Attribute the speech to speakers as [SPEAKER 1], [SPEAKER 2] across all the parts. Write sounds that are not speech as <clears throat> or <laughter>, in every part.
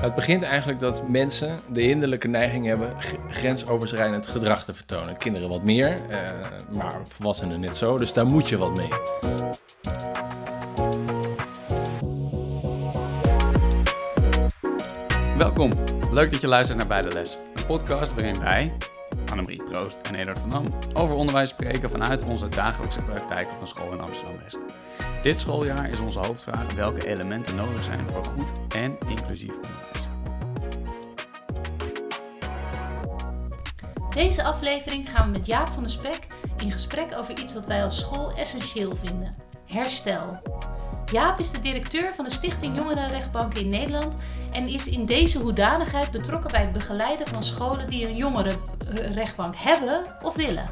[SPEAKER 1] Het begint eigenlijk dat mensen de hinderlijke neiging hebben grensoverschrijdend gedrag te vertonen. Kinderen wat meer, uh, maar volwassenen net zo, dus daar moet je wat mee.
[SPEAKER 2] Welkom, leuk dat je luistert naar Bij de Les, een podcast waarin wij, Annemarie Proost en Edward van Dam, over onderwijs spreken vanuit onze dagelijkse praktijk op een school in Amsterdam-West. Dit schooljaar is onze hoofdvraag welke elementen nodig zijn voor goed en inclusief onderwijs.
[SPEAKER 3] Deze aflevering gaan we met Jaap van der Spek in gesprek over iets wat wij als school essentieel vinden: herstel. Jaap is de directeur van de Stichting Jongerenrechtbanken in Nederland en is in deze hoedanigheid betrokken bij het begeleiden van scholen die een jongerenrechtbank hebben of willen.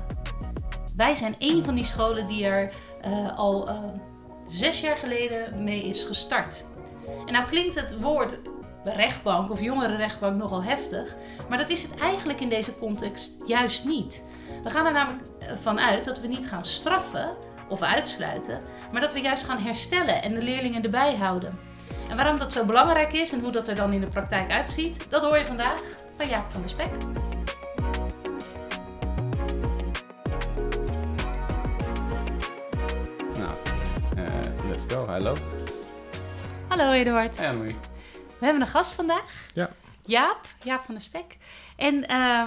[SPEAKER 3] Wij zijn een van die scholen die er uh, al uh, zes jaar geleden mee is gestart. En nou klinkt het woord rechtbank of jongerenrechtbank nogal heftig, maar dat is het eigenlijk in deze context juist niet. We gaan er namelijk van uit dat we niet gaan straffen of uitsluiten, maar dat we juist gaan herstellen en de leerlingen erbij houden. En waarom dat zo belangrijk is en hoe dat er dan in de praktijk uitziet, dat hoor je vandaag van Jaap van der Spek.
[SPEAKER 2] Let's go, hij loopt.
[SPEAKER 3] Hallo Eduard.
[SPEAKER 2] Hey Anne-Marie.
[SPEAKER 3] We hebben een gast vandaag.
[SPEAKER 1] Ja.
[SPEAKER 3] Jaap, Jaap van der Spek. En uh,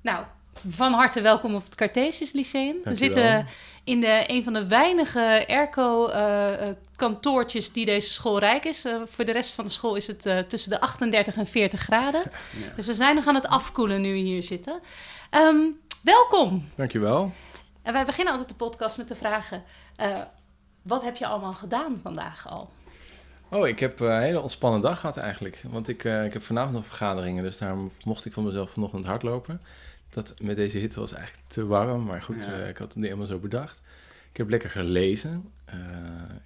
[SPEAKER 3] nou, van harte welkom op het Cartesius Lyceum.
[SPEAKER 1] We
[SPEAKER 3] zitten in de, een van de weinige airco-kantoortjes uh, die deze school rijk is. Uh, voor de rest van de school is het uh, tussen de 38 en 40 graden. <laughs> Ja. Dus we zijn nog aan het afkoelen nu we hier zitten. Um, welkom.
[SPEAKER 1] Dankjewel.
[SPEAKER 3] En wij beginnen altijd de podcast met de vragen... Wat heb je allemaal gedaan vandaag al?
[SPEAKER 1] Oh, ik heb een hele ontspannen dag gehad eigenlijk. Want ik, uh, ik heb vanavond nog vergaderingen, dus daar mocht ik van mezelf vanochtend hardlopen. Dat met deze hitte was eigenlijk te warm, maar goed, ja. uh, ik had het niet helemaal zo bedacht. Ik heb lekker gelezen. Uh,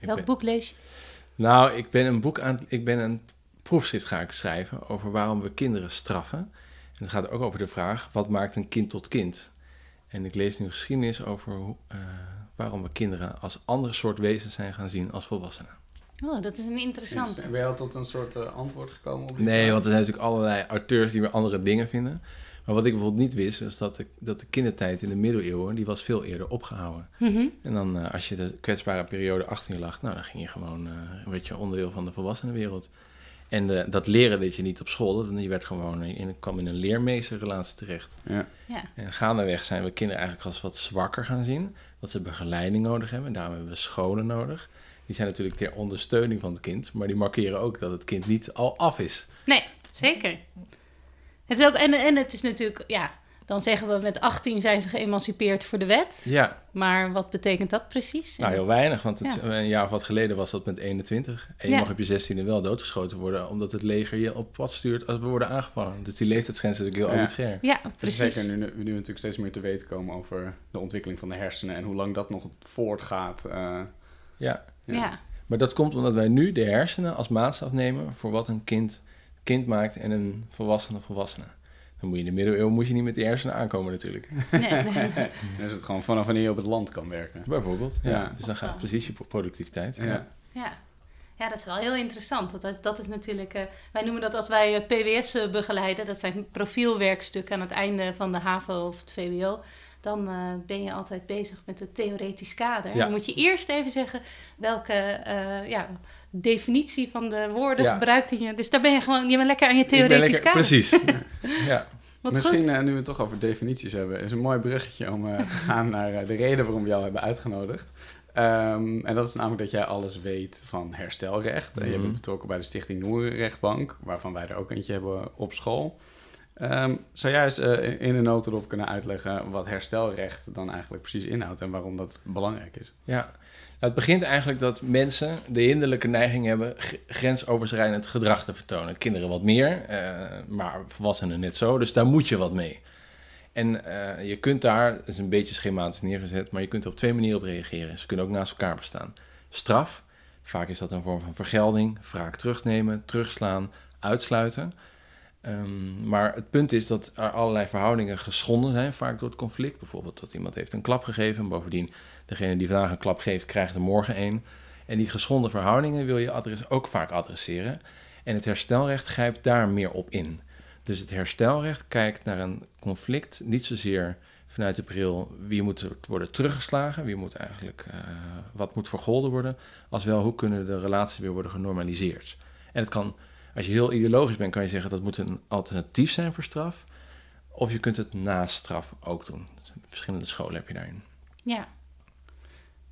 [SPEAKER 3] Welk
[SPEAKER 1] ben...
[SPEAKER 3] boek lees je?
[SPEAKER 1] Nou, ik ben een boek aan, ik ben een proefschrift gaan schrijven over waarom we kinderen straffen. En het gaat ook over de vraag, wat maakt een kind tot kind? En ik lees nu geschiedenis over waarom we kinderen als andere soort wezens zijn gaan zien als volwassenen.
[SPEAKER 3] Oh, dat is een interessant.
[SPEAKER 2] Ben je al tot een soort uh, antwoord gekomen op die
[SPEAKER 1] Nee,
[SPEAKER 2] vraag?
[SPEAKER 1] want er zijn natuurlijk allerlei auteurs die weer andere dingen vinden. Maar wat ik bijvoorbeeld niet wist, is dat de, dat de kindertijd in de middeleeuwen, die was veel eerder opgehouden.
[SPEAKER 3] Mm -hmm.
[SPEAKER 1] En dan, uh, als je de kwetsbare periode achter je lag, nou, dan ging je gewoon, uh, werd je onderdeel van de volwassenenwereld. En de, dat leren deed je niet op school, je werd gewoon in, kwam in een leermeesterrelatie terecht.
[SPEAKER 2] Ja.
[SPEAKER 3] Ja.
[SPEAKER 1] En gaandeweg zijn we kinderen eigenlijk als wat zwakker gaan zien. Dat ze begeleiding nodig hebben. En daarom hebben we scholen nodig. Die zijn natuurlijk ter ondersteuning van het kind. Maar die markeren ook dat het kind niet al af is.
[SPEAKER 3] Nee, zeker. Het is ook, en, en het is natuurlijk, ja, dan zeggen we met 18 zijn ze geëmancipeerd voor de wet.
[SPEAKER 1] Ja.
[SPEAKER 3] Maar wat betekent dat precies?
[SPEAKER 1] Nou, heel weinig. Want het,
[SPEAKER 3] Ja.
[SPEAKER 1] een jaar of wat geleden was dat met 21. En je
[SPEAKER 3] Ja.
[SPEAKER 1] mag op je 16e wel doodgeschoten worden. Omdat het leger je op pad stuurt als we worden aangevallen. Dus die leeftijdsgrens is natuurlijk heel
[SPEAKER 2] Ja.
[SPEAKER 1] arbitrair.
[SPEAKER 3] Ja,
[SPEAKER 2] Dus
[SPEAKER 3] precies.
[SPEAKER 2] zeker nu, nu we nu natuurlijk steeds meer te weten komen over de ontwikkeling van de hersenen en hoe lang dat nog voortgaat. eh,
[SPEAKER 1] Ja.
[SPEAKER 3] Ja.
[SPEAKER 1] Maar dat komt omdat wij nu de hersenen als maatstaf nemen voor wat een kind kind maakt en een volwassene volwassene. Dan moet je in de middeleeuwen moet je niet met die hersenen aankomen natuurlijk.
[SPEAKER 3] Nee, nee. <laughs>
[SPEAKER 2] dan is het gewoon vanaf wanneer je op het land kan werken.
[SPEAKER 1] Bijvoorbeeld. Ja.
[SPEAKER 2] Ja.
[SPEAKER 1] Dus dan gaat het precies je productiviteit.
[SPEAKER 2] Ja.
[SPEAKER 3] Ja. ja, dat is wel heel interessant. Dat, is- dat is natuurlijk, eh, wij noemen dat als wij eh, PWS eh, begeleiden, dat zijn profielwerkstukken aan het einde van de HAVO of het VWO. Dan eh, ben je altijd bezig met het theoretisch kader.
[SPEAKER 1] Ja.
[SPEAKER 3] Dan moet je eerst even zeggen welke eh, ja, definitie van de woorden
[SPEAKER 1] Ja.
[SPEAKER 3] gebruikt je. Dus daar ben je gewoon, je bent lekker aan je theoretisch
[SPEAKER 1] lekker-
[SPEAKER 3] kader.
[SPEAKER 1] Precies. <laughs> ja.
[SPEAKER 3] Wat
[SPEAKER 2] Misschien,
[SPEAKER 3] goed.
[SPEAKER 2] eh, nu we het toch over definities hebben, is een mooi bruggetje om eh, te gaan naar de reden waarom we jou hebben uitgenodigd. Ehm, en dat is namelijk dat jij alles weet van herstelrecht. En je
[SPEAKER 1] Mhm.
[SPEAKER 2] bent betrokken bij de Stichting Jongerenrechtbank, waarvan wij er ook eentje hebben op school. Ehm, zou jij eens eh, in een notendop kunnen uitleggen wat herstelrecht dan eigenlijk precies inhoudt en waarom dat belangrijk is?
[SPEAKER 1] ja. Nou, het begint eigenlijk dat mensen de hinderlijke neiging hebben grensoverschrijdend gedrag te vertonen. Kinderen wat meer, eh, maar volwassenen net zo. Dus daar moet je wat mee. En eh, je kunt daar, het is een beetje schematisch neergezet, maar je kunt er op twee manieren op reageren. Ze kunnen ook naast elkaar bestaan. Straf, vaak is dat een vorm van vergelding, wraak terugnemen, terugslaan, uitsluiten. Ehm, maar het punt is dat er allerlei verhoudingen geschonden zijn, vaak door het conflict. Bijvoorbeeld dat iemand heeft een klap gegeven, bovendien degene die vandaag een klap geeft, krijgt er morgen een. En die geschonden verhoudingen wil je adres- ook vaak adresseren. En het herstelrecht grijpt daar meer op in. Dus het herstelrecht kijkt naar een conflict niet zozeer vanuit de bril wie moet worden teruggeslagen, wie moet eigenlijk, uh, wat moet vergolden worden, als wel hoe kunnen de relaties weer worden genormaliseerd. En het kan, als je heel ideologisch bent, kan je zeggen dat moet een alternatief zijn voor straf, of je kunt het na straf ook doen. Verschillende scholen heb je daarin.
[SPEAKER 3] Ja.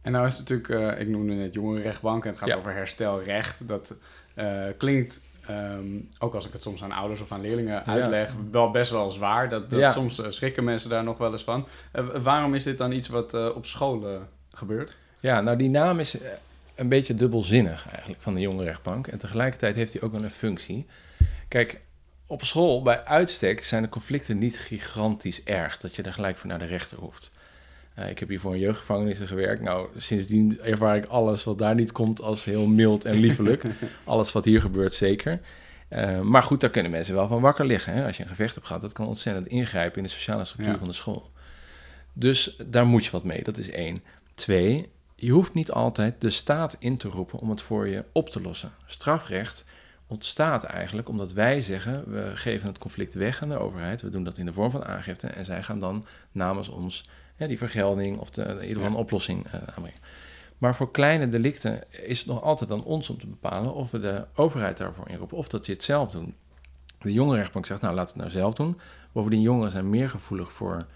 [SPEAKER 2] En nou is het natuurlijk, uh, ik noemde net jongerenrechtbank en het gaat over herstelrecht. Dat uh, klinkt Ehm, ook als ik het soms aan ouders of aan leerlingen uitleg, wel best wel zwaar. Dat, dat Soms uh, schrikken mensen daar nog wel eens van. Uh, waarom is dit dan iets wat uh, op scholen gebeurt?
[SPEAKER 1] Ja, nou die naam is een beetje dubbelzinnig eigenlijk van de jongerenrechtbank. En tegelijkertijd heeft hij ook wel een functie. Kijk, op school bij uitstek zijn de conflicten niet gigantisch erg dat je er gelijk voor naar de rechter hoeft. ik heb hier voor een jeugdgevangenis gewerkt. Nou, sindsdien ervaar ik alles wat daar niet komt als heel mild en liefelijk. <laughs> alles wat hier gebeurt zeker. Uh, maar goed, daar kunnen mensen wel van wakker liggen. Hè? Als je een gevecht hebt gehad, dat kan ontzettend ingrijpen in de sociale structuur van de school. Dus daar moet je wat mee, dat is één. Twee, je hoeft niet altijd de staat in te roepen om het voor je op te lossen. Strafrecht ontstaat eigenlijk omdat wij zeggen, we geven het conflict weg aan de overheid. We doen dat in de vorm van aangifte en zij gaan dan namens ons die vergelding of de, in ieder geval een oplossing uh, aanbrengen. Maar voor kleine delicten is het nog altijd aan ons om te bepalen of we de overheid daarvoor inroepen of dat je het zelf doen. De jongerenrechtbank zegt, nou we het nou zelf doen. Bovendien, jongeren zijn meer gevoelig voor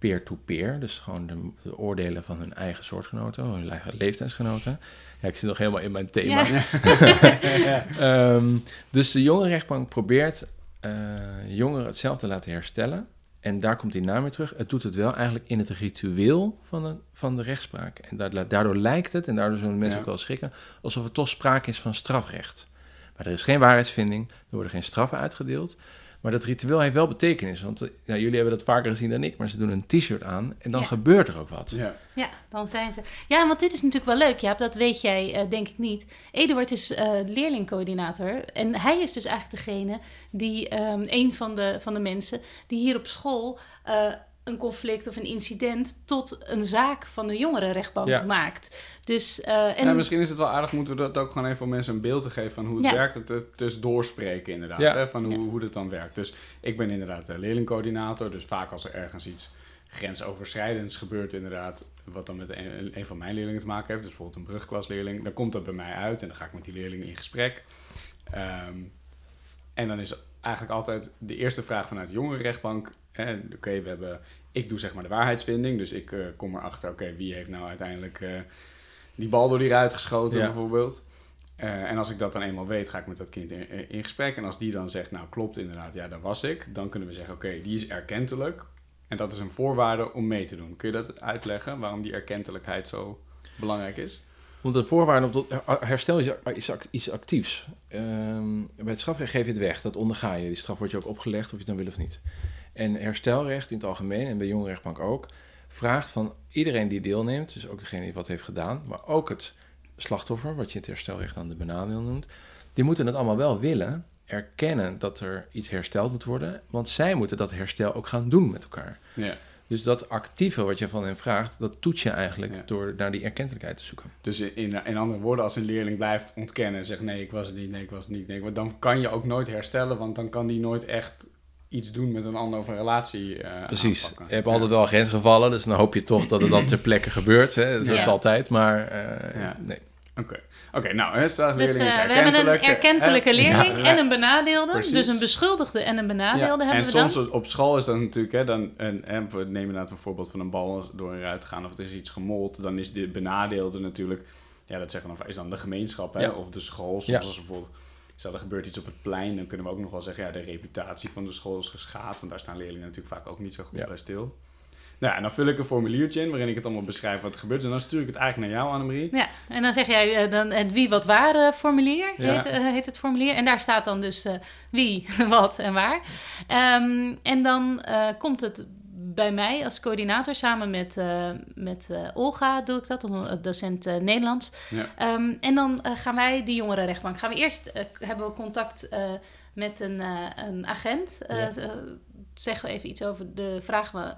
[SPEAKER 1] peer-to-peer, dus gewoon de, oordelen van hun eigen soortgenoten, hun eigen leeftijdsgenoten. Ja, ik zit nog helemaal in mijn thema. um, <laughs> dus de jongerenrechtbank probeert uh, jongeren hetzelfde te laten herstellen en daar komt die naam weer terug. Het doet het wel eigenlijk in het ritueel van de, van de rechtspraak. En daardoor lijkt het, en daardoor zullen mensen ook wel schrikken, alsof er toch sprake is van strafrecht. Maar er is geen waarheidsvinding, er worden geen straffen uitgedeeld. Maar dat ritueel heeft wel betekenis. Want nou, jullie hebben dat vaker gezien dan ik, maar ze doen een t-shirt aan en dan gebeurt er ook wat.
[SPEAKER 3] Ja. ja, dan zijn ze. Ja, want dit is natuurlijk wel leuk, Jaap. Dat weet jij uh, denk ik niet. Eduard is uh, leerlingcoördinator. En hij is dus eigenlijk degene die, um, een van de, van de mensen, die hier op school. Uh, een conflict of een incident tot een zaak van de jongerenrechtbank maakt. Dus, uh,
[SPEAKER 2] en... ja, misschien is het wel aardig, moeten we dat ook gewoon even om mensen een beeld te geven van hoe het werkt. Het, dus doorspreken inderdaad, hè, van hoe, hoe dit dan werkt. Dus ik ben inderdaad leerlingcoördinator, dus vaak als er ergens iets grensoverschrijdends gebeurt inderdaad, wat dan met een, een van mijn leerlingen te maken heeft, dus bijvoorbeeld een brugklasleerling, dan komt dat bij mij uit en dan ga ik met die leerling in gesprek. Um, en dan is eigenlijk altijd de eerste vraag vanuit de jongerenrechtbank, oké, we hebben, ik doe zeg maar de waarheidsvinding, dus ik uh, kom erachter, oké, wie heeft nou uiteindelijk uh, die bal door die ruit geschoten bijvoorbeeld. Uh, en als ik dat dan eenmaal weet, ga ik met dat kind in, in, gesprek. En als die dan zegt, nou klopt inderdaad, ja, daar was ik. Dan kunnen we zeggen, oké, die is erkentelijk. En dat is een voorwaarde om mee te doen. Kun je dat uitleggen, waarom die erkentelijkheid zo belangrijk is?
[SPEAKER 1] Want de voorwaarde op herstel is, is iets actiefs. Um, bij het strafrecht geef je het weg, dat onderga je. Die straf wordt je ook opgelegd, of je het dan wil of niet. En herstelrecht in het algemeen, en bij jongerenrechtbank ook, vraagt van iedereen die deelneemt, dus ook degene die wat heeft gedaan, maar ook het slachtoffer, wat je het herstelrecht aan de benadeel noemt, die moeten het allemaal wel willen, erkennen dat er iets hersteld moet worden, want zij moeten dat herstel ook gaan doen met elkaar. Ja. Dus dat actieve wat je van hen vraagt, dat toets je eigenlijk door naar die erkentelijkheid te zoeken.
[SPEAKER 2] Dus in, in andere woorden, als een leerling blijft ontkennen en zegt nee, ik was het niet, nee, ik was het niet, nee, dan kan je ook nooit herstellen, want dan kan die nooit echt iets doen met een ander of een relatie uh,
[SPEAKER 1] Precies. Aanpakken. Je hebt altijd wel grensgevallen, dus dan hoop je toch dat het dan <clears throat> ter plekke gebeurt. Hè? Zo is altijd, maar uh, nee.
[SPEAKER 2] Oké, Oké, nou, hè,
[SPEAKER 3] dus, uh, we hebben een erkentelijke leerling en een benadeelde. Precies. Dus een beschuldigde en een benadeelde hebben
[SPEAKER 2] en
[SPEAKER 3] we
[SPEAKER 2] soms op school is dat natuurlijk, hè, dan, en, en we nemen inderdaad een voorbeeld van een bal door een ruit gaan of er is iets gemold, dan is de benadeelde natuurlijk, ja, dat zeggen we, is dan de gemeenschap hè, of de school. Soms als bijvoorbeeld Stel, er gebeurt iets op het plein, dan kunnen we ook nog wel zeggen, ja, de reputatie van de school is geschaad. Want daar staan leerlingen natuurlijk vaak ook niet zo goed bij stil. Nou, en dan vul ik een formuliertje in waarin ik het allemaal beschrijf wat er gebeurt. En dan stuur ik het eigenlijk naar jou, Annemarie.
[SPEAKER 3] Ja, en dan zeg jij uh, dan het wie, wat, waar uh, formulier, heet, uh, heet, het formulier. En daar staat dan dus wie, <laughs> wat en waar. Um, en dan komt het bij mij als coördinator samen met, uh, met uh, Olga doe ik dat, docent uh, Nederlands. Ja. Um, en dan gaan wij die jongerenrechtbank. Gaan we eerst hebben we contact met een, een agent. Ja. zeggen we even iets over de vragen we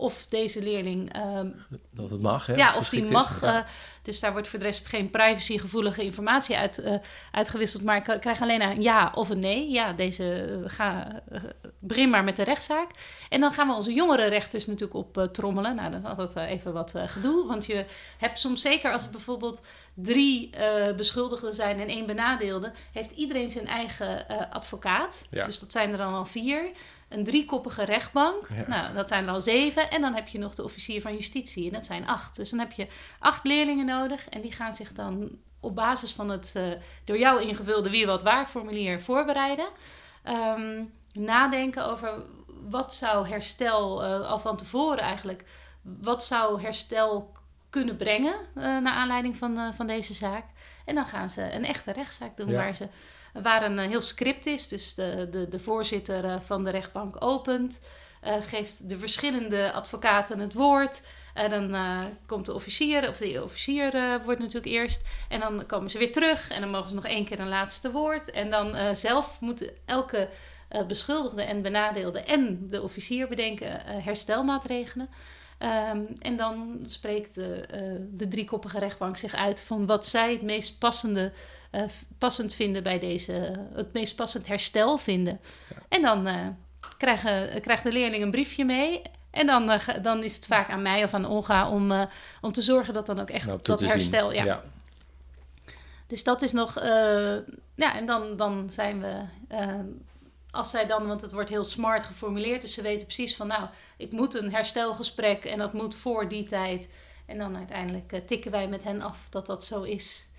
[SPEAKER 3] of deze leerling. <laughs>
[SPEAKER 1] dat het mag, hè?
[SPEAKER 3] Ja, of die mag. Ja. Dus daar wordt voor de rest geen privacygevoelige informatie uit, eh, uitgewisseld. Maar ik krijg alleen een ja of een nee. Ja, deze eh, ga, eh, begin maar met de rechtszaak. En dan gaan we onze jongere rechters natuurlijk op eh, trommelen. Nou, dat is altijd eh, even wat eh, gedoe. Want je hebt soms zeker als er bijvoorbeeld drie eh, beschuldigden zijn en één benadeelde, heeft iedereen zijn eigen eh, advocaat.
[SPEAKER 1] Ja.
[SPEAKER 3] Dus dat zijn er dan al vier. Een driekoppige rechtbank.
[SPEAKER 1] Ja.
[SPEAKER 3] Nou, dat zijn er al zeven. En dan heb je nog de officier van justitie. En dat zijn acht. Dus dan heb je acht leerlingen nodig. En die gaan zich dan op basis van het eh, door jou ingevulde wie wat waar formulier voorbereiden. Ehm, nadenken over wat zou herstel eh, al van tevoren eigenlijk. Wat zou herstel kunnen brengen eh, naar aanleiding van, van deze zaak. En dan gaan ze een echte rechtszaak doen
[SPEAKER 1] Ja.
[SPEAKER 3] waar, ze, waar een eh, heel script is. Dus de, de, de voorzitter eh, van de rechtbank opent, eh, geeft de verschillende advocaten het woord. En dan komt de officier, of de officier wordt natuurlijk eerst. En dan komen ze weer terug en dan mogen ze nog één keer een laatste woord. En dan zelf moet elke beschuldigde en benadeelde en de officier bedenken herstelmaatregelen. Ehm, en dan spreekt de, de driekoppige rechtbank zich uit van wat zij het meest passende, eh, passend vinden bij deze, het meest passend herstel vinden. En dan eh, krijgen, krijgt de leerling een briefje mee. En dan, eh, dan is het vaak aan mij of aan Olga om, om te zorgen dat dan ook echt
[SPEAKER 1] Nou,
[SPEAKER 3] dat herstel. Ja.
[SPEAKER 1] ja.
[SPEAKER 3] Dus dat is nog. ja, en dan, dan zijn we. als zij dan, want het wordt heel smart geformuleerd, dus ze weten precies van, nou, ik moet een herstelgesprek en dat moet voor die tijd. En dan uiteindelijk tikken wij met hen af dat dat zo is.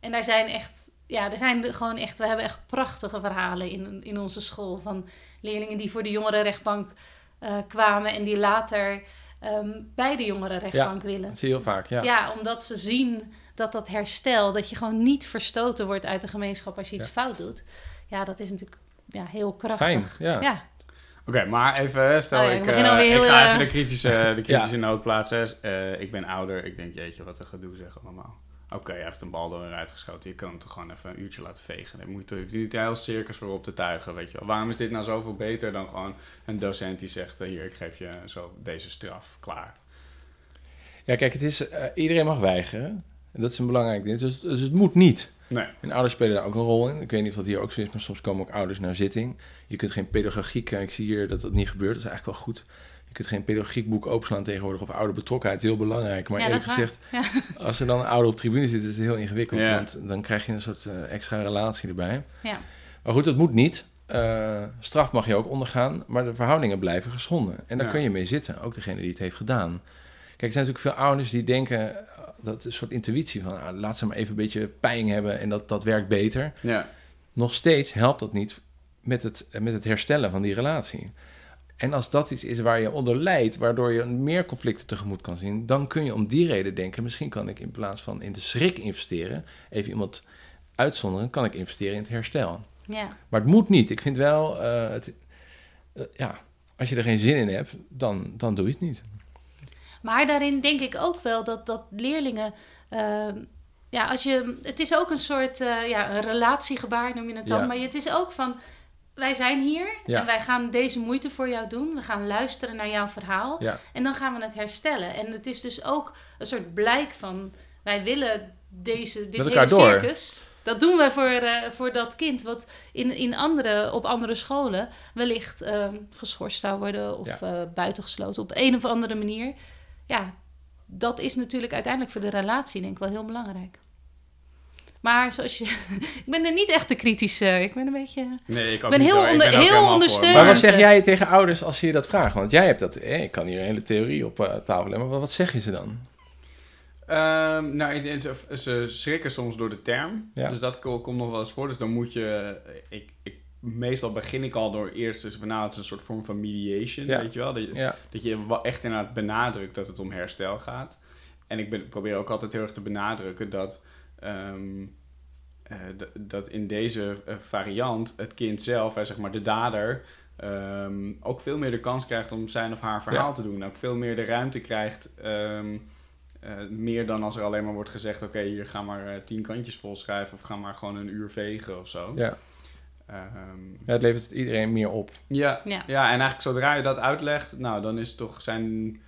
[SPEAKER 3] En daar zijn echt, ja, er zijn gewoon echt, we hebben echt prachtige verhalen in, in onze school van leerlingen die voor de jongerenrechtbank eh, kwamen en die later ehm, bij de jongerenrechtbank willen.
[SPEAKER 1] Dat zie je heel vaak, ja.
[SPEAKER 3] Ja. omdat ze zien dat dat herstel, dat je gewoon niet verstoten wordt uit de gemeenschap als je iets
[SPEAKER 1] Ja.
[SPEAKER 3] fout doet. Ja, dat is natuurlijk ja, heel krachtig.
[SPEAKER 1] Fijn, ja.
[SPEAKER 3] Ja,
[SPEAKER 2] Oké, maar even, stel
[SPEAKER 3] Oh
[SPEAKER 2] ik,
[SPEAKER 3] beginnen
[SPEAKER 2] eh, ik ga
[SPEAKER 3] eh,
[SPEAKER 2] even de kritische, de kritische noot plaatsen. Eh, ik ben ouder, ik denk, jeetje, wat een gedoe zeg allemaal. Oké, hij heeft een bal door eruit geschoten. Je kan hem toch gewoon even een uurtje laten vegen. Dan moet je niet heel circus voor op te tuigen, weet je wel. Waarom is dit nou zoveel beter dan gewoon een docent die zegt... eh, hier, ik geef je zo deze straf, klaar.
[SPEAKER 1] Ja, kijk, het is, eh, iedereen mag weigeren. En dat is een belangrijk ding. Dus, dus het moet niet.
[SPEAKER 2] Nee,
[SPEAKER 1] En ouders spelen daar ook een rol in. Ik weet niet of dat hier ook zo is, maar soms komen ook ouders naar zitting. Je kunt geen pedagogiek, ik zie hier dat dat niet gebeurt, dat is eigenlijk wel goed. Je kunt geen pedagogiekboek openslaan tegenwoordig of ouderbetrokkenheid, is heel belangrijk. Maar
[SPEAKER 3] Ja,
[SPEAKER 1] eerlijk gezegd, <laughs> als er dan een ouder op tribune zit, is het heel ingewikkeld.
[SPEAKER 2] Ja.
[SPEAKER 1] Want dan krijg je een soort eh, extra relatie erbij.
[SPEAKER 3] ja.
[SPEAKER 1] Maar goed, dat moet niet. Eh, straf mag je ook ondergaan, maar de verhoudingen blijven geschonden. En daar
[SPEAKER 2] Ja.
[SPEAKER 1] kun je mee zitten, ook degene die het heeft gedaan. Kijk, er zijn natuurlijk veel ouders die denken, eh, dat is een soort intuïtie van, ah, laat ze maar even een beetje pijn hebben en dat, dat werkt beter.
[SPEAKER 2] ja.
[SPEAKER 1] Nog steeds helpt dat niet met het, met het herstellen van die relatie. En als dat iets is waar je onder lijdt, waardoor je meer conflicten tegemoet kan zien, dan kun je om die reden denken, misschien kan ik in plaats van in de schrik investeren, even iemand uitzonderen, kan ik investeren in het herstel.
[SPEAKER 3] ja.
[SPEAKER 1] Maar het moet niet. Ik vind wel, eh, het, eh, ja, als je er geen zin in hebt, dan, dan doe je het niet.
[SPEAKER 3] Maar daarin denk ik ook wel dat, dat leerlingen. eh, ja, als je, het is ook een soort ja, een relatiegebaar, noem je het dan.
[SPEAKER 1] Ja.
[SPEAKER 3] Maar het is ook van. Wij zijn hier
[SPEAKER 1] Ja.
[SPEAKER 3] en wij gaan deze moeite voor jou doen. We gaan luisteren naar jouw verhaal.
[SPEAKER 1] Ja,
[SPEAKER 3] En dan gaan we het herstellen. En het is dus ook een soort blijk van... wij willen deze, dit hele
[SPEAKER 1] door.
[SPEAKER 3] circus... dat doen we voor, eh, voor dat kind... wat in, in andere, op andere scholen wellicht ehm, geschorst zou worden... of eh, buitengesloten op een of andere manier. Ja, dat is natuurlijk uiteindelijk voor de relatie denk ik wel heel belangrijk. Maar zoals je... <laughs> ik ben er niet echt te kritisch. eh, ik ben een beetje...
[SPEAKER 2] Nee, ik ook
[SPEAKER 3] ben
[SPEAKER 2] niet
[SPEAKER 3] heel onder-
[SPEAKER 2] ben
[SPEAKER 3] heel ondersteunend.
[SPEAKER 1] maar wat zeg
[SPEAKER 3] het,
[SPEAKER 1] jij tegen ouders als je je dat vraagt? Want jij hebt dat, eh, ik kan hier een hele theorie op eh, tafel leggen, maar wat zeg je ze dan?
[SPEAKER 2] Ehm, nou, ik denk, ze, ze schrikken soms door de term.
[SPEAKER 1] Ja.
[SPEAKER 2] Dus dat ko- komt nog wel eens voor. Dus dan moet je... Ik, ik, meestal begin ik al door eerst... Dus nou, het is een soort vorm van mediation,
[SPEAKER 1] Ja.
[SPEAKER 2] weet je wel? Dat je,
[SPEAKER 1] Ja,
[SPEAKER 2] dat je wel echt inderdaad benadrukt dat het om herstel gaat. En ik ben, probeer ook altijd heel erg te benadrukken dat... ehm, eh, dat in deze eh, variant het kind zelf, hè, zeg maar de dader... ehm, ook veel meer de kans krijgt om zijn of haar verhaal
[SPEAKER 1] Ja.
[SPEAKER 2] te doen. Ook veel meer de ruimte krijgt... ehm, eh, meer dan als er alleen maar wordt gezegd: oké, hier ga maar eh, tien kantjes vol schrijven of ga maar gewoon een uur vegen of zo.
[SPEAKER 1] ja.
[SPEAKER 2] Ehm,
[SPEAKER 1] ja, het levert iedereen meer op.
[SPEAKER 2] ja,
[SPEAKER 3] Ja.
[SPEAKER 2] ja. en eigenlijk zodra je dat uitlegt, nou dan is het toch zijn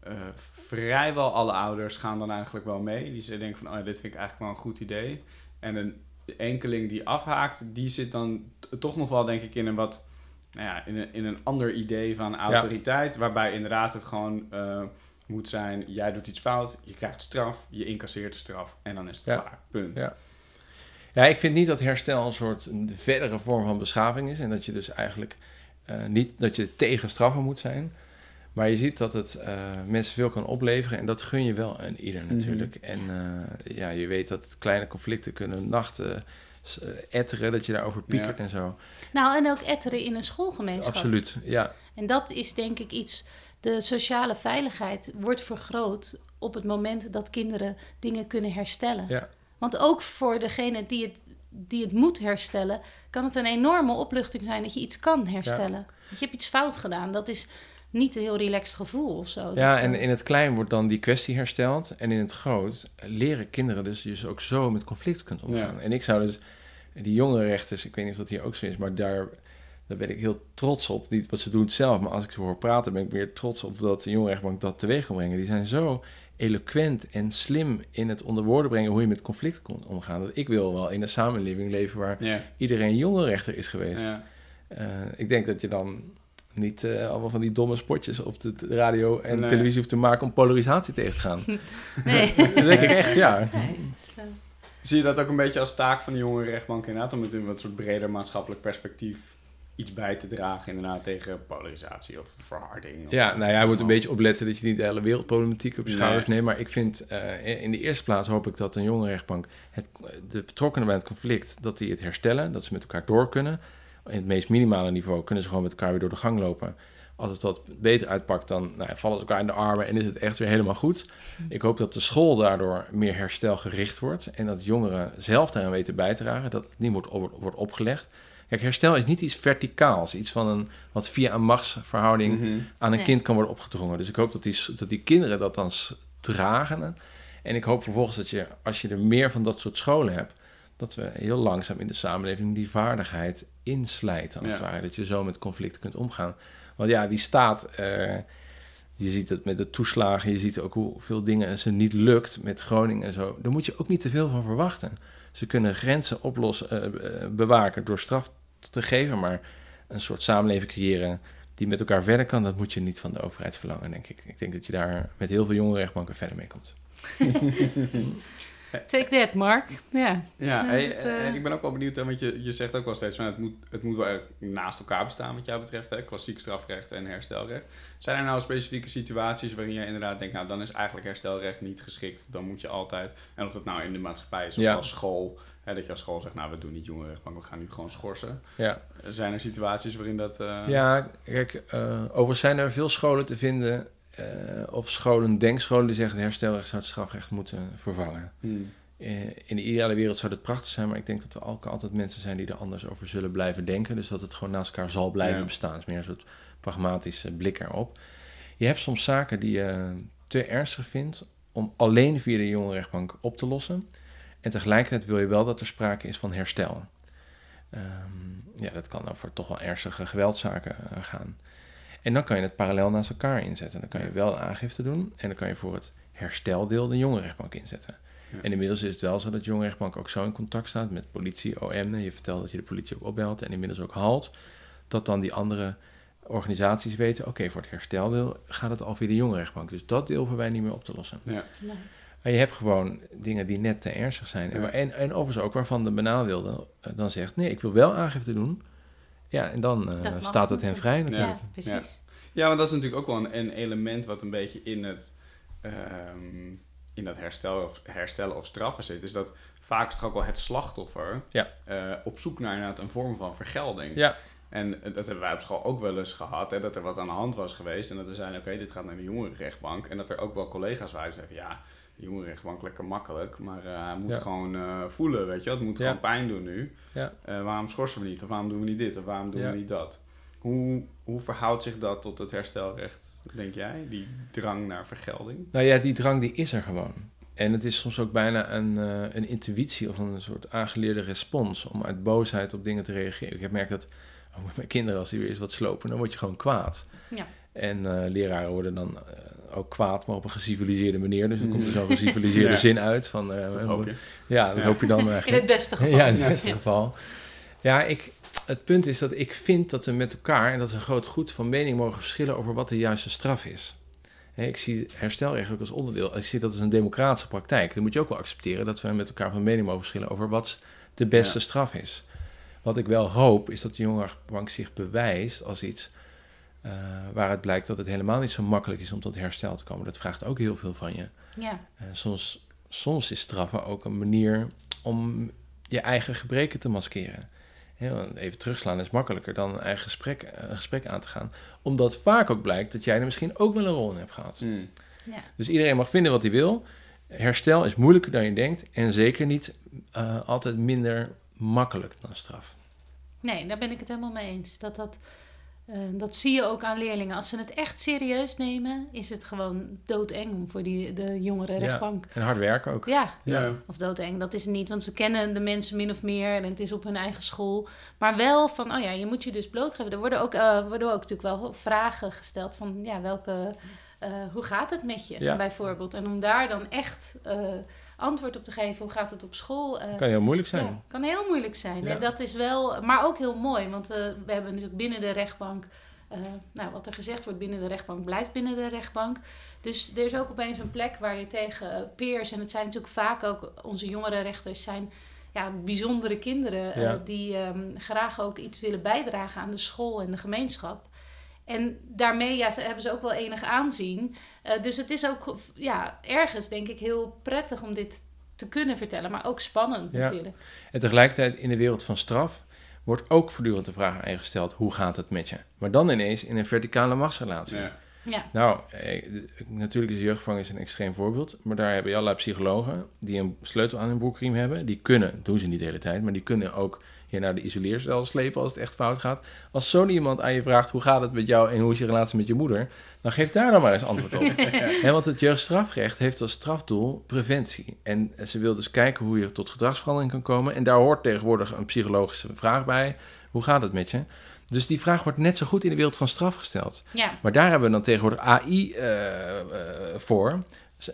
[SPEAKER 2] eh, vrijwel alle ouders gaan dan eigenlijk wel mee. Die ze denken van, oh ja, dit vind ik eigenlijk wel een goed idee. En een enkeling die afhaakt, die zit dan toch nog wel, denk ik, in een wat... Nou ja, in een, in een ander idee van autoriteit. Waarbij inderdaad het gewoon eh, moet zijn... Jij doet iets fout, je krijgt straf, je incasseert de straf. En dan is het
[SPEAKER 1] Ja.
[SPEAKER 2] klaar. Punt.
[SPEAKER 1] Ja. Ja, ik vind niet dat herstel een soort een verdere vorm van beschaving is. En dat je dus eigenlijk eh, niet dat je tegen straffen moet zijn. Maar je ziet dat het eh, mensen veel kan opleveren. En dat gun je wel aan ieder
[SPEAKER 2] Mhm.
[SPEAKER 1] natuurlijk. En eh, ja, je weet dat kleine conflicten kunnen nachten eh, etteren. Dat je daarover piekert
[SPEAKER 2] Ja.
[SPEAKER 1] en zo.
[SPEAKER 3] Nou, en ook etteren in een schoolgemeenschap.
[SPEAKER 1] Absoluut, ja.
[SPEAKER 3] En dat is denk ik iets. De sociale veiligheid wordt vergroot op het moment dat kinderen dingen kunnen herstellen.
[SPEAKER 1] Ja.
[SPEAKER 3] Want ook voor degene die het, die het moet herstellen, kan het een enorme opluchting zijn dat je iets kan herstellen. Dat je hebt iets fout gedaan. Dat is niet een heel relaxed gevoel of zo.
[SPEAKER 1] Ja, en
[SPEAKER 3] eh,
[SPEAKER 1] in het klein wordt dan die kwestie hersteld. En in het groot leren kinderen dus, dus ook zo met conflict kunt omgaan.
[SPEAKER 2] Ja.
[SPEAKER 1] En ik zou dus, die jonge rechters, ik weet niet of dat hier ook zo is, maar daar, daar ben ik heel trots op. Niet wat ze doen zelf, maar als ik ze hoor praten, ben ik meer trots op dat de jonge rechtbank dat teweeg kan brengen. Die zijn zo eloquent en slim in het onder woorden brengen hoe je met conflict kon omgaan. Dat ik wil wel in een samenleving leven waar
[SPEAKER 2] Ja.
[SPEAKER 1] iedereen jonge rechter is geweest.
[SPEAKER 2] Ja.
[SPEAKER 1] Eh, ik denk dat je dan niet eh, allemaal van die domme spotjes op de radio en
[SPEAKER 2] Nee.
[SPEAKER 1] televisie hoeft te maken om polarisatie tegen te gaan. <laughs>
[SPEAKER 3] nee.
[SPEAKER 1] dat denk ik echt, ja.
[SPEAKER 3] Nee,
[SPEAKER 2] Zie je dat ook een beetje als taak van de jonge rechtbank inderdaad, om het in een wat soort breder maatschappelijk perspectief iets bij te dragen inderdaad tegen polarisatie of verharding? Of
[SPEAKER 1] Ja, nou ja, je moet een beetje opletten dat je niet de hele wereldproblematiek op je
[SPEAKER 2] Nee.
[SPEAKER 1] schouders neemt. Maar ik vind, eh, in de eerste plaats hoop ik dat een jonge rechtbank, het, de betrokkenen bij het conflict, dat die het herstellen, dat ze met elkaar door kunnen. In het meest minimale niveau kunnen ze gewoon met elkaar weer door de gang lopen. Als het wat beter uitpakt, dan nou, ja, vallen ze elkaar in de armen en is het echt weer helemaal goed. Ik hoop dat de school daardoor meer herstelgericht wordt. En dat jongeren zelf daaraan weten bij te dragen. Dat het niet wordt, wordt, opgelegd. Kijk, herstel is niet iets verticaals. Iets van een, wat via een machtsverhouding
[SPEAKER 2] Mhm.
[SPEAKER 1] aan een
[SPEAKER 3] Nee.
[SPEAKER 1] kind kan worden opgedrongen. Dus ik hoop dat die, dat die kinderen dat dan dragen. En ik hoop vervolgens dat je, als je er meer van dat soort scholen hebt, dat we heel langzaam in de samenleving die vaardigheid inslijten, als
[SPEAKER 2] Ja.
[SPEAKER 1] het ware. Dat je zo met conflicten kunt omgaan. Want ja, die staat, eh, je ziet het met de toeslagen, je ziet ook hoeveel dingen ze niet lukt met Groningen en zo. Daar moet je ook niet te veel van verwachten. Ze kunnen grenzen oplossen, eh, eh, bewaken door straf te geven, maar een soort samenleving creëren die met elkaar verder kan, dat moet je niet van de overheid verlangen, denk ik. Ik denk dat je daar met heel veel jonge rechtbanken verder mee komt. <laughs>
[SPEAKER 3] Take that, Mark. Ja.
[SPEAKER 2] Ja, eh,
[SPEAKER 3] eh,
[SPEAKER 2] ik ben ook wel benieuwd, hè, want je, je zegt ook wel steeds van het moet, het moet wel naast elkaar bestaan wat jou betreft, hè? klassiek strafrecht en herstelrecht. Zijn er nou specifieke situaties waarin je inderdaad denkt, nou dan is eigenlijk herstelrecht niet geschikt, dan moet je altijd, en of dat nou in de maatschappij is of
[SPEAKER 1] Ja.
[SPEAKER 2] als school, hè, dat je als school zegt, nou we doen niet jongerenrechtbank, we gaan nu gewoon schorsen.
[SPEAKER 1] Ja,
[SPEAKER 2] Zijn er situaties waarin dat... eh,
[SPEAKER 1] ja kijk, eh overigens zijn er veel scholen te vinden, eh, of scholen, denkscholen, die zeggen herstelrecht zou het strafrecht moeten vervangen.
[SPEAKER 2] hmm,
[SPEAKER 1] Eh, in de ideale wereld zou dat prachtig zijn, maar ik denk dat er ook altijd mensen zijn die er anders over zullen blijven denken. Dus dat het gewoon naast elkaar zal blijven
[SPEAKER 2] Ja.
[SPEAKER 1] bestaan. Het is meer een soort pragmatische blik erop. Je hebt soms zaken die je te ernstig vindt om alleen via de jonge rechtbank op te lossen. En tegelijkertijd wil je wel dat er sprake is van herstel. Ehm, ja, dat kan over toch wel ernstige geweldzaken eh, gaan. En dan kan je het parallel naast elkaar inzetten. Dan kan je wel aangifte doen en dan kan je voor het hersteldeel de jonge rechtbank inzetten.
[SPEAKER 2] Ja.
[SPEAKER 1] En inmiddels is het wel zo dat de jonge rechtbank ook zo in contact staat met politie, OM. Je vertelt dat je de politie ook opbelt en inmiddels ook halt. Dat dan die andere organisaties weten, oké, voor het hersteldeel gaat het al via de jonge rechtbank. Dus dat deel hoeven wij niet meer op te lossen.
[SPEAKER 2] ja.
[SPEAKER 3] Nee.
[SPEAKER 1] Maar je hebt gewoon dingen die net te ernstig zijn.
[SPEAKER 2] Ja.
[SPEAKER 1] en, en overigens ook waarvan de benadeelde eh, dan zegt, nee, ik wil wel aangifte doen. Ja, en dan eh, staat het hen
[SPEAKER 3] natuurlijk.
[SPEAKER 1] vrij
[SPEAKER 3] Ja,
[SPEAKER 1] natuurlijk.
[SPEAKER 3] precies.
[SPEAKER 2] Ja, want dat is natuurlijk ook wel een, een element wat een beetje in het ehm, in dat herstel of, herstellen of straffen zit. Is dat vaak is toch ook wel het slachtoffer
[SPEAKER 1] Ja.
[SPEAKER 2] eh, op zoek naar inderdaad een vorm van vergelding.
[SPEAKER 1] Ja,
[SPEAKER 2] En eh, dat hebben wij op school ook wel eens gehad, hè, dat er wat aan de hand was geweest. En dat we zeiden, oké, dit gaat naar de jongerenrechtbank. En dat er ook wel collega's waren die zeiden, ja, jongerenrechtbank lekker makkelijk. Maar eh, hij moet
[SPEAKER 1] Ja.
[SPEAKER 2] gewoon eh, voelen, weet je. Het moet
[SPEAKER 1] Ja.
[SPEAKER 2] gewoon pijn doen nu.
[SPEAKER 1] Ja.
[SPEAKER 2] Eh, waarom schorsen we niet? Of waarom doen we niet dit? Of waarom doen
[SPEAKER 1] Ja.
[SPEAKER 2] we niet dat? Hoe, hoe verhoudt zich dat tot het herstelrecht, denk jij? Die drang naar vergelding?
[SPEAKER 1] Nou ja, die drang die is er gewoon. En het is soms ook bijna een, eh, een intuïtie of een soort aangeleerde respons om uit boosheid op dingen te reageren. Ik heb merkt dat oh, met mijn kinderen, als die weer eens wat slopen, dan word je gewoon kwaad.
[SPEAKER 3] Ja.
[SPEAKER 1] En eh, leraren worden dan eh, ook kwaad, maar op een geciviliseerde manier. Dus dan komt er zo'n geciviliseerde <laughs>
[SPEAKER 2] Ja.
[SPEAKER 1] zin uit. Van, eh,
[SPEAKER 2] Dat hoop je.
[SPEAKER 1] Ja, dat
[SPEAKER 2] Ja.
[SPEAKER 1] hoop je dan <laughs>
[SPEAKER 3] In
[SPEAKER 1] eigenlijk.
[SPEAKER 3] het beste <laughs> geval.
[SPEAKER 1] Ja, in het beste geval. Ja, ik, het punt is dat ik vind dat we met elkaar, en dat is een groot goed, van mening mogen verschillen over wat de juiste straf is. Hè, ik zie herstelrecht ook als onderdeel. Ik zie dat als een democratische praktijk. Dan moet je ook wel accepteren dat we met elkaar van mening mogen verschillen over wat de beste
[SPEAKER 2] Ja.
[SPEAKER 1] straf is. Wat ik wel hoop, is dat de jongerenbank zich bewijst als iets eh, waaruit blijkt dat het helemaal niet zo makkelijk is om tot herstel te komen. Dat vraagt ook heel veel van je.
[SPEAKER 3] Ja.
[SPEAKER 1] Eh, soms, soms is straffen ook een manier om je eigen gebreken te maskeren. Even terugslaan is makkelijker dan een eigen gesprek, een gesprek aan te gaan. Omdat vaak ook blijkt dat jij er misschien ook wel een rol in hebt gehad.
[SPEAKER 2] Mm.
[SPEAKER 3] Ja.
[SPEAKER 1] Dus iedereen mag vinden wat hij wil. Herstel is moeilijker dan je denkt. En zeker niet eh, altijd minder makkelijk dan straf.
[SPEAKER 3] Nee, daar ben ik het helemaal mee eens. Dat, dat, dat zie je ook aan leerlingen. Als ze het echt serieus nemen, is het gewoon doodeng om voor die, de jongere
[SPEAKER 1] Ja.
[SPEAKER 3] rechtbank.
[SPEAKER 1] En hard werken ook.
[SPEAKER 3] Ja,
[SPEAKER 2] Ja.
[SPEAKER 3] of doodeng, dat is het niet. Want ze kennen de mensen min of meer en het is op hun eigen school. Maar wel van, oh ja, je moet je dus blootgeven. Er worden ook, eh, worden ook natuurlijk wel vragen gesteld van, ja, welke... eh, hoe gaat het met je,
[SPEAKER 1] Ja.
[SPEAKER 3] bijvoorbeeld? En om daar dan echt eh, antwoord op te geven, hoe gaat het op school? eh,
[SPEAKER 1] Kan heel moeilijk zijn.
[SPEAKER 3] ja, kan heel moeilijk zijn.
[SPEAKER 1] Ja.
[SPEAKER 3] En dat is wel, maar ook heel mooi, want eh, we hebben natuurlijk binnen de rechtbank, eh, nou, wat er gezegd wordt binnen de rechtbank, blijft binnen de rechtbank. Dus er is ook opeens een plek waar je tegen peers, en het zijn natuurlijk vaak ook onze jongere rechters, zijn ja, bijzondere kinderen die ehm, graag ook iets willen bijdragen aan de school en de gemeenschap. En daarmee ja, ze, hebben ze ook wel enig aanzien. Eh, dus het is ook ja, ergens, denk ik, heel prettig om dit te kunnen vertellen, maar ook spannend
[SPEAKER 1] Ja.
[SPEAKER 3] natuurlijk.
[SPEAKER 1] En tegelijkertijd in de wereld van straf wordt ook voortdurend de vraag aan je gesteld: hoe gaat het met je? Maar dan ineens in een verticale machtsrelatie.
[SPEAKER 2] Ja.
[SPEAKER 3] Ja,
[SPEAKER 1] Nou, eh, natuurlijk is de jeugdgevangenis een extreem voorbeeld. Maar daar hebben je allerlei psychologen die een sleutel aan hun broekriem hebben. Die kunnen, doen ze niet de hele tijd, maar die kunnen ook je naar de isoleercel slepen als het echt fout gaat. Als zo'n iemand aan je vraagt hoe gaat het met jou en hoe is je relatie met je moeder, dan geef daar dan maar eens antwoord op. <laughs> Want het jeugdstrafrecht heeft als strafdoel preventie. En ze wil dus kijken hoe je tot gedragsverandering kan komen. En daar hoort tegenwoordig een psychologische vraag bij. Hoe gaat het met je? Dus die vraag wordt net zo goed in de wereld van straf gesteld.
[SPEAKER 3] ja,
[SPEAKER 1] Maar daar hebben we dan tegenwoordig AI eh, eh, voor.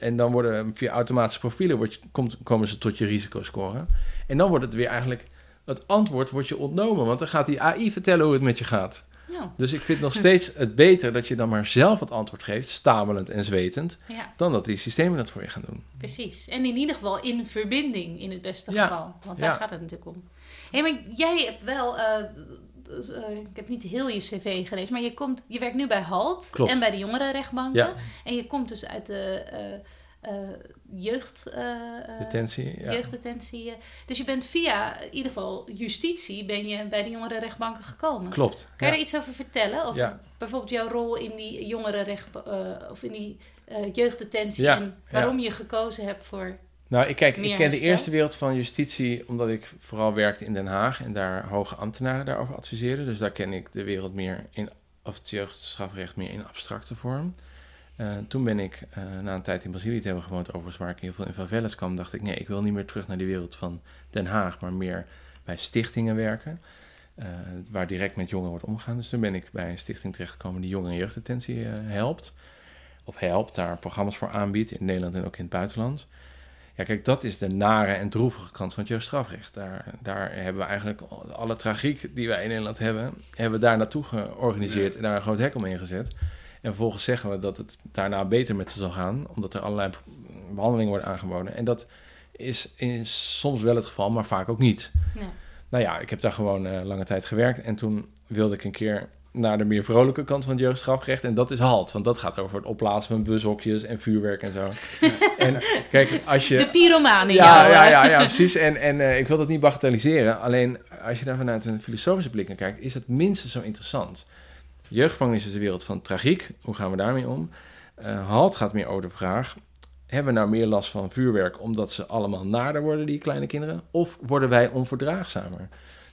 [SPEAKER 1] En dan worden via automatische profielen wordt komt, komen ze tot je risicoscore. En dan wordt het weer eigenlijk, het antwoord wordt je ontnomen. Want dan gaat die AI vertellen hoe het met je gaat.
[SPEAKER 3] ja,
[SPEAKER 1] Dus ik vind nog steeds het beter dat je dan maar zelf het antwoord geeft, stamelend en zwetend,
[SPEAKER 3] ja,
[SPEAKER 1] dan dat die systemen dat voor je gaan doen.
[SPEAKER 3] precies. En in ieder geval in verbinding in het beste
[SPEAKER 1] Ja,
[SPEAKER 3] geval. Want daar gaat het natuurlijk om. Hé, maar jij hebt wel... eh, dus, eh, ik heb niet heel je cv gelezen, maar je, komt, je werkt nu bij HALT
[SPEAKER 1] Klopt.
[SPEAKER 3] en bij de jongerenrechtbanken.
[SPEAKER 1] Ja.
[SPEAKER 3] En je komt dus uit de eh, jeugd... eh, eh,
[SPEAKER 1] Detentie, ja.
[SPEAKER 3] Jeugddetentie. eh. Dus je bent via in ieder geval justitie ben je bij de jongerenrechtbanken gekomen.
[SPEAKER 1] Klopt.
[SPEAKER 3] Kan je
[SPEAKER 1] Ja.
[SPEAKER 3] er iets over vertellen?
[SPEAKER 1] Ja.
[SPEAKER 3] bijvoorbeeld jouw rol in die jongerenrecht eh of in die eh, jeugddetentie en waarom je gekozen hebt voor.
[SPEAKER 1] Nou, ik, kijk, ik ken de eerste wereld van justitie omdat ik vooral werkte in Den Haag en daar hoge ambtenaren daarover adviseerden. Dus daar ken ik de wereld meer in, of het jeugdstrafrecht meer in abstracte vorm. Eh, toen ben ik eh, na een tijd in Brazilië te hebben gewoond, overigens waar ik heel veel in favelas kwam, dacht ik nee, ik wil niet meer terug naar die wereld van Den Haag, maar meer bij stichtingen werken. eh, waar direct met jongeren wordt omgegaan. Dus toen ben ik bij een stichting terechtgekomen die jongeren en jeugddetentie helpt. Of helpt, daar programma's voor aanbiedt in Nederland en ook in het buitenland. Ja, kijk, dat is de nare en droevige kant van het jeugdstrafrecht. Daar, daar hebben we eigenlijk alle tragiek die wij in Nederland hebben, hebben we daar naartoe georganiseerd en daar een groot hek omheen gezet. En vervolgens zeggen we dat het daarna beter met ze zal gaan, omdat er allerlei behandelingen worden aangeboden. En dat is in soms wel het geval, maar vaak ook niet.
[SPEAKER 3] Ja.
[SPEAKER 1] Nou ja, ik heb daar gewoon eh, lange tijd gewerkt. En toen wilde ik een keer naar de meer vrolijke kant van het jeugdstrafrecht. En dat is halt. Want dat gaat over het opplaatsen van bushokjes en vuurwerk en zo. <laughs> en kijk, als je...
[SPEAKER 3] De pyromaan in
[SPEAKER 1] Ja, ja, ja, ja, precies. <laughs> En, en eh, ik wil dat niet bagatelliseren. Alleen als je daar vanuit een filosofische blik naar kijkt, is het minstens zo interessant. Jeugdgevangenis is de wereld van tragiek. Hoe gaan we daarmee om? Eh, halt gaat meer over de vraag: hebben we nou meer last van vuurwerk omdat ze allemaal naarder worden, die kleine kinderen? Of worden wij onverdraagzamer?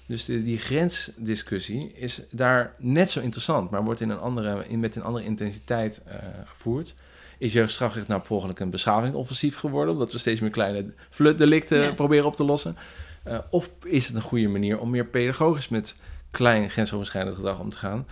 [SPEAKER 1] Dus de, die grensdiscussie is daar net zo interessant, maar wordt in een andere, in, met een andere intensiteit eh, gevoerd. Is jeugdstrafrecht nou per ongeluk een beschavingsoffensief geworden, omdat we steeds meer kleine flutdelicten
[SPEAKER 3] Ja.
[SPEAKER 1] proberen op te lossen? Eh, of is het een goede manier om meer pedagogisch met klein grensoverschrijdend gedrag om te gaan,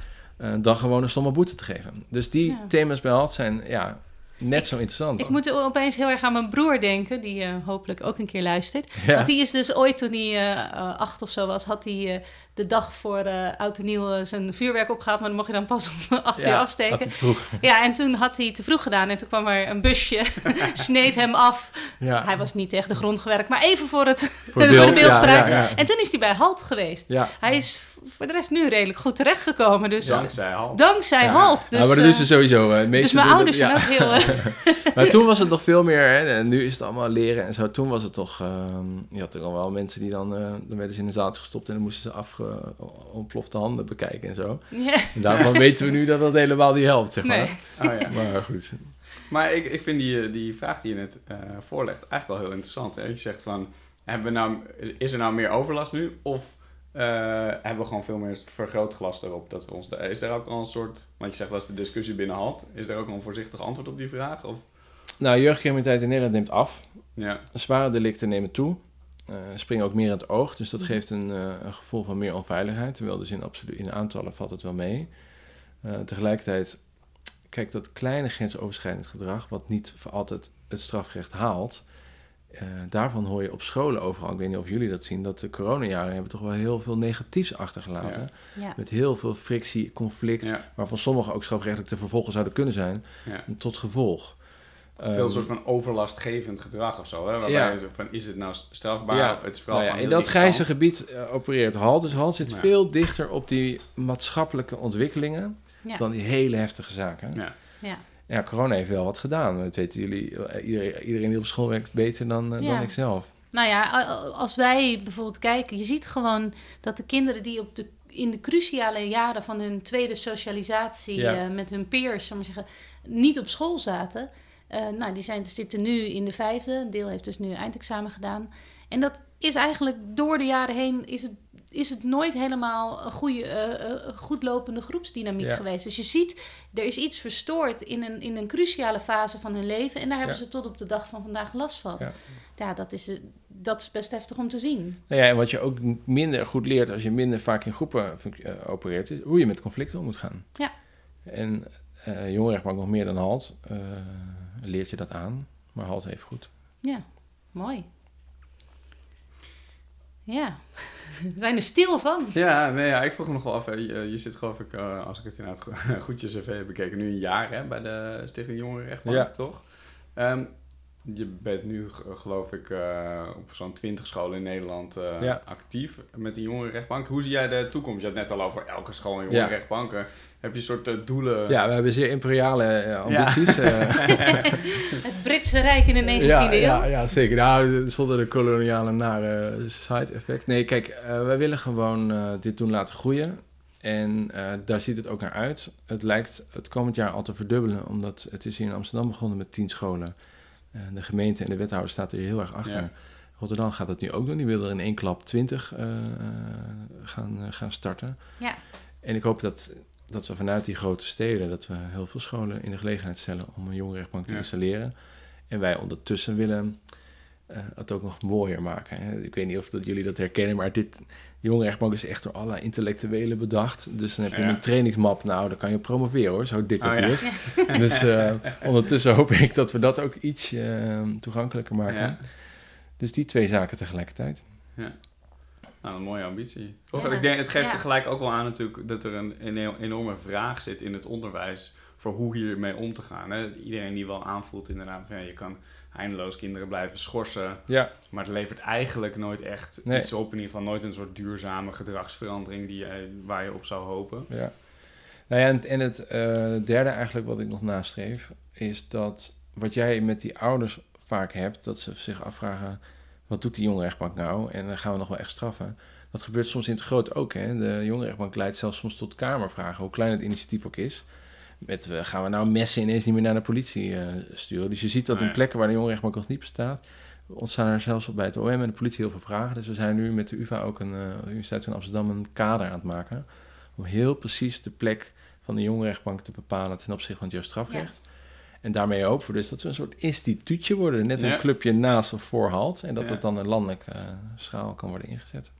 [SPEAKER 1] dan gewoon een stomme boete te geven? Dus die
[SPEAKER 3] Ja.
[SPEAKER 1] thema's bij HALT zijn ja, net zo interessant.
[SPEAKER 3] Ik moet opeens heel erg aan mijn broer denken, die uh, hopelijk ook een keer luistert.
[SPEAKER 1] Ja.
[SPEAKER 3] Want die is dus ooit, toen hij uh, acht of zo was, had hij uh, de dag voor uh, oud en nieuw zijn vuurwerk opgehaald. Maar dan mocht je dan pas <laughs> om acht
[SPEAKER 1] Ja,
[SPEAKER 3] uur afsteken.
[SPEAKER 1] had het vroeg. <laughs>
[SPEAKER 3] Ja, en toen had hij te vroeg gedaan. En toen kwam er een busje, <laughs> sneed hem af.
[SPEAKER 1] Ja,
[SPEAKER 3] Hij was niet tegen de grond gewerkt, maar even voor het
[SPEAKER 1] voor
[SPEAKER 3] voor de
[SPEAKER 1] beeld.
[SPEAKER 3] beeldspraak.
[SPEAKER 1] Ja, ja, ja.
[SPEAKER 3] En toen is hij bij Halt geweest.
[SPEAKER 1] Ja.
[SPEAKER 3] Hij is voor de rest nu redelijk goed terechtgekomen. Dus
[SPEAKER 2] Dankzij Halt.
[SPEAKER 3] dankzij
[SPEAKER 2] Ja.
[SPEAKER 3] Halt. Dus,
[SPEAKER 1] Ja, maar dat
[SPEAKER 3] eh,
[SPEAKER 1] is er sowieso. eh,
[SPEAKER 3] dus mijn ouders zijn
[SPEAKER 1] ja.
[SPEAKER 3] ook heel... eh,
[SPEAKER 1] Maar toen was het nog veel meer, hè, en nu is het allemaal leren en zo. Toen was het toch, ehm, je had er al wel mensen die dan, eh, dan werden ze in een zaaltje gestopt en dan moesten ze afge, ontplofte handen bekijken en zo.
[SPEAKER 3] ja.
[SPEAKER 1] En daarvan <laughs> weten we nu dat dat helemaal niet helpt, zeg maar.
[SPEAKER 3] Nee.
[SPEAKER 2] Oh ja.
[SPEAKER 1] Maar goed.
[SPEAKER 2] Maar ik, ik vind die, die vraag die je net eh, voorlegt eigenlijk wel heel interessant. Hè? Je zegt van, hebben we nou, is- er nou meer overlast nu? Of eh, hebben we gewoon veel meer vergrootglas erop? Dat we ons, is daar ook al een soort, want je zegt dat is de discussie binnen Halt. Is er ook al een voorzichtig antwoord op die vraag? Of,
[SPEAKER 1] Nou, jeugdcriminaliteit in Nederland neemt af.
[SPEAKER 2] ja,
[SPEAKER 1] Zware delicten nemen toe. Eh, springen ook meer in het oog, dus dat
[SPEAKER 3] Mhm.
[SPEAKER 1] geeft een, eh, een gevoel van meer onveiligheid. Terwijl dus in, absolu- in aantallen valt het wel mee. Eh, tegelijkertijd, kijk, dat kleine grensoverschrijdend gedrag, wat niet voor altijd het strafrecht haalt, daarvan hoor je op scholen overal. Ik weet niet of jullie dat zien, dat de coronajaren hebben toch wel heel veel negatiefs achtergelaten.
[SPEAKER 3] Ja.
[SPEAKER 1] Met heel veel frictie, conflict,
[SPEAKER 2] ja,
[SPEAKER 1] waarvan sommige ook strafrechtelijk te vervolgen zouden kunnen zijn, tot gevolg.
[SPEAKER 2] Veel
[SPEAKER 1] Ehm,
[SPEAKER 2] soort van overlastgevend gedrag of zo. Hè? Waarbij
[SPEAKER 1] Ja.
[SPEAKER 2] je zo van, is het nou strafbaar
[SPEAKER 1] Ja.
[SPEAKER 2] of het is vooral
[SPEAKER 1] Nou ja,
[SPEAKER 2] van
[SPEAKER 1] in dat grijze
[SPEAKER 2] kant.
[SPEAKER 1] gebied eh, opereert HAL. Dus HAL zit
[SPEAKER 2] Ja.
[SPEAKER 1] veel dichter op die maatschappelijke ontwikkelingen
[SPEAKER 3] Ja.
[SPEAKER 1] dan die hele heftige zaken.
[SPEAKER 2] Ja.
[SPEAKER 3] Ja.
[SPEAKER 1] Ja, corona heeft wel wat gedaan. Dat weten jullie, eh, iedereen, iedereen die op school werkt beter dan, eh,
[SPEAKER 3] Ja.
[SPEAKER 1] dan ik zelf.
[SPEAKER 3] Nou ja, als wij bijvoorbeeld kijken, je ziet gewoon dat de kinderen die op de, in de cruciale jaren van hun tweede socialisatie
[SPEAKER 1] Ja.
[SPEAKER 3] eh, met hun peers, ik maar zeggen, niet op school zaten. Eh, nou, die zijn, zitten nu in de vijfde. Een deel heeft dus nu eindexamen gedaan. En dat is eigenlijk door de jaren heen is het, is het nooit helemaal een goede, eh, goed lopende groepsdynamiek
[SPEAKER 1] Ja.
[SPEAKER 3] geweest. Dus je ziet, er is iets verstoord in een, in een cruciale fase van hun leven. En daar hebben
[SPEAKER 1] Ja.
[SPEAKER 3] ze tot op de dag van vandaag last van.
[SPEAKER 1] Ja.
[SPEAKER 3] Ja, dat is, dat is best heftig om te zien.
[SPEAKER 1] Nou ja, en wat je ook minder goed leert als je minder vaak in groepen opereert, is hoe je met conflicten om moet gaan.
[SPEAKER 3] Ja.
[SPEAKER 1] En eh jongerenrechtbank nog meer dan HALT leert je dat aan, maar HALT even goed.
[SPEAKER 3] Ja, mooi. Ja, <laughs> we zijn er stil van.
[SPEAKER 2] Ja, nee, ja, ik vroeg me nog wel af. Je, je zit geloof ik, eh, als ik het inderdaad go- <laughs> goed je cv heb bekeken, nu een jaar hè, bij de Stichting Jongerenrechtbank,
[SPEAKER 1] Ja.
[SPEAKER 2] toch? Ehm, je bent nu, geloof ik, eh, op zo'n 20 scholen in Nederland eh,
[SPEAKER 1] Ja.
[SPEAKER 2] actief met de jongerenrechtbank. Hoe zie jij de toekomst? Je had het net al over elke school een jongerenrechtbank. Eh, Heb je een soort eh, doelen?
[SPEAKER 1] Ja, we hebben zeer imperiale ambities. eh. <laughs>
[SPEAKER 3] Het Britse Rijk in de 19e
[SPEAKER 1] ja,
[SPEAKER 3] eeuw.
[SPEAKER 1] ja, ja, zeker. Nou, zonder de koloniale nare side effect. Nee, kijk, eh, wij willen gewoon eh, dit doen laten groeien. En eh, daar ziet het ook naar uit. Het lijkt het komend jaar al te verdubbelen, omdat het is hier in Amsterdam begonnen met tien scholen. Eh, de gemeente en de wethouder staat er heel erg achter.
[SPEAKER 2] Ja.
[SPEAKER 1] Rotterdam gaat dat nu ook doen. Die willen er in één klap twintig eh, eh, gaan, gaan starten.
[SPEAKER 3] Ja.
[SPEAKER 1] En ik hoop dat, dat we vanuit die grote steden... dat we heel veel scholen in de gelegenheid stellen om een jongerenrechtbank te
[SPEAKER 2] Ja.
[SPEAKER 1] installeren. En wij ondertussen willen eh, het ook nog mooier maken. Hè. Ik weet niet of dat jullie dat herkennen, maar dit... De jongerenrechtbank is echt door alle intellectuelen bedacht. Dus dan heb je
[SPEAKER 2] Ja.
[SPEAKER 1] een trainingsmap. Nou, dan kan je promoveren hoor, zo dik dat
[SPEAKER 2] Oh,
[SPEAKER 1] die
[SPEAKER 2] ja.
[SPEAKER 1] is. <laughs> Dus eh, ondertussen hoop ik dat we dat ook iets eh, toegankelijker maken.
[SPEAKER 2] Ja.
[SPEAKER 1] Dus die twee zaken tegelijkertijd.
[SPEAKER 2] Nou, een mooie ambitie. Toch?
[SPEAKER 3] Ja.
[SPEAKER 2] Ik denk, het geeft
[SPEAKER 3] Ja.
[SPEAKER 2] tegelijk ook wel aan natuurlijk dat er een, een enorme vraag zit in het onderwijs voor hoe hiermee om te gaan. Hè? Iedereen die wel aanvoelt inderdaad van ja, je kan eindeloos kinderen blijven schorsen,
[SPEAKER 1] Ja,
[SPEAKER 2] maar het levert eigenlijk nooit echt
[SPEAKER 1] Nee.
[SPEAKER 2] iets op. In ieder geval nooit een soort duurzame gedragsverandering die je, waar je op zou hopen.
[SPEAKER 1] ja. Nou ja, en, en het eh, derde eigenlijk wat ik nog nastreef... is dat wat jij met die ouders vaak hebt... dat ze zich afvragen, wat doet die jongerenrechtbank nou? En dan gaan we nog wel echt straffen. Dat gebeurt soms in het groot ook. Hè? De jongerenrechtbank leidt zelfs soms tot kamervragen... hoe klein het initiatief ook is... Met, eh, gaan we nou messen ineens niet meer naar de politie eh, sturen? Dus je ziet dat
[SPEAKER 2] Nee.
[SPEAKER 1] in plekken waar de jongerenrechtbank nog niet bestaat... ontstaan er zelfs bij het OM en de politie heel veel vragen. Dus we zijn nu met de UvA ook een, eh, de Universiteit van Amsterdam een kader aan het maken... om heel precies de plek van de jongerenrechtbank te bepalen ten opzichte van het jeugdstrafrecht. En daarmee hopen we dus dat we een soort instituutje worden. Net
[SPEAKER 2] Ja.
[SPEAKER 1] een clubje naast of voor halt. En dat
[SPEAKER 2] Ja.
[SPEAKER 1] het dan een landelijke eh, schaal kan worden ingezet.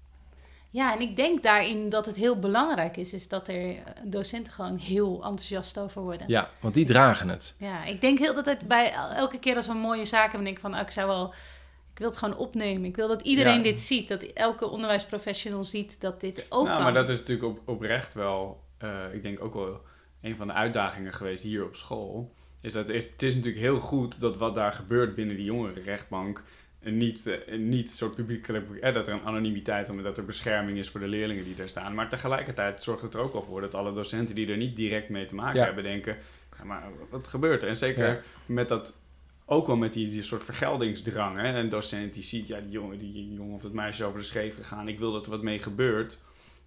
[SPEAKER 3] Ja, en ik denk daarin dat het heel belangrijk is, is dat er eh, docenten gewoon heel enthousiast over worden.
[SPEAKER 1] Ja, want die dragen het.
[SPEAKER 3] Ja, ik denk heel dat het bij elke keer als we mooie zaken hebben, denk ik van, oh, ik zou wel, ik wil het gewoon opnemen. Ik wil dat iedereen
[SPEAKER 2] Ja.
[SPEAKER 3] dit ziet, dat elke onderwijsprofessional ziet dat dit ook
[SPEAKER 2] nou,
[SPEAKER 3] kan.
[SPEAKER 2] maar dat is natuurlijk op, oprecht wel, eh, ik denk ook wel een van de uitdagingen geweest hier op school. Is dat het is, het is natuurlijk heel goed dat wat daar gebeurt binnen die jongerenrechtbank en niet, eh, niet een soort publiekelijk, eh, dat er een anonimiteit omdat dat er bescherming is voor de leerlingen die daar staan. Maar tegelijkertijd zorgt het er ook wel voor dat alle docenten die er niet direct mee te maken
[SPEAKER 1] Ja.
[SPEAKER 2] hebben denken, ja, maar wat gebeurt er? En zeker
[SPEAKER 1] Ja.
[SPEAKER 2] met dat, ook wel met die, die soort vergeldingsdrang. Hè? Een docent die ziet, ja, die jongen, die jongen of dat meisje is over de scheef gegaan, ik wil dat er wat mee gebeurt.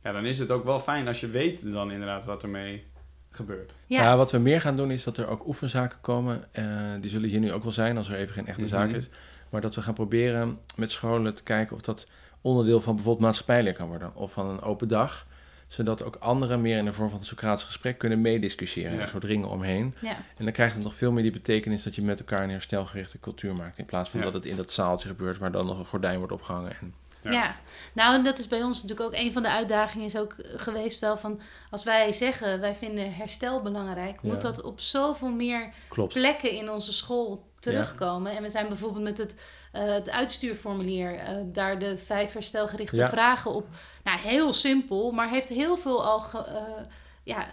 [SPEAKER 2] Ja, dan is het ook wel fijn als je weet dan inderdaad wat ermee gebeurt.
[SPEAKER 3] ja.
[SPEAKER 1] Ja. wat we meer gaan doen is dat er ook oefenzaken komen. Eh, die zullen hier nu ook wel zijn als er even geen echte
[SPEAKER 2] Mhm.
[SPEAKER 1] zaak is. Maar dat we gaan proberen met scholen te kijken of dat onderdeel van bijvoorbeeld maatschappijleer kan worden. Of van een open dag. Zodat ook anderen meer in de vorm van een Socratisch gesprek kunnen meediscussiëren.
[SPEAKER 2] Ja.
[SPEAKER 1] Een soort ringen omheen.
[SPEAKER 3] ja.
[SPEAKER 1] En dan krijgt het nog veel meer die betekenis dat je met elkaar een herstelgerichte cultuur maakt. In plaats van
[SPEAKER 2] Ja.
[SPEAKER 1] dat het in dat zaaltje gebeurt waar dan nog een gordijn wordt opgehangen. En,
[SPEAKER 2] Ja.
[SPEAKER 3] Ja. nou en dat is bij ons natuurlijk ook een van de uitdagingen is ook geweest wel van als wij zeggen wij vinden herstel belangrijk,
[SPEAKER 1] Ja.
[SPEAKER 3] moet dat op zoveel meer
[SPEAKER 1] klopt.
[SPEAKER 3] plekken in onze school terugkomen. En we zijn bijvoorbeeld met het, eh, het uitstuurformulier eh, daar de vijf herstelgerichte vragen op. Nou, heel simpel, maar heeft heel veel al ge, eh, ja,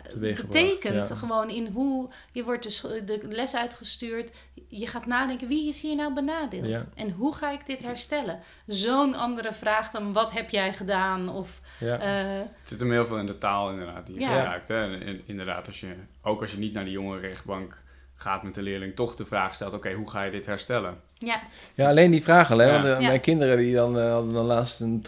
[SPEAKER 1] ja.
[SPEAKER 3] Gewoon in hoe je wordt de, les uitgestuurd. Je gaat nadenken, wie is hier nou benadeeld?
[SPEAKER 1] Ja.
[SPEAKER 3] En hoe ga ik dit herstellen? Zo'n andere vraag dan, wat heb jij gedaan? Of,
[SPEAKER 1] Ja.
[SPEAKER 3] eh,
[SPEAKER 2] Het zit hem heel veel in de taal inderdaad die je
[SPEAKER 3] Ja.
[SPEAKER 2] gebruikt. Hè? En, en inderdaad, als je, ook als je niet naar de jongerenrechtbank gaat met de leerling, toch de vraag stelt, oké, hoe ga je dit herstellen?
[SPEAKER 3] ja,
[SPEAKER 1] Ja, alleen die vraag al, hè?
[SPEAKER 2] Ja.
[SPEAKER 1] Want eh,
[SPEAKER 3] Ja.
[SPEAKER 1] mijn kinderen die dan, eh, hadden dan laatst een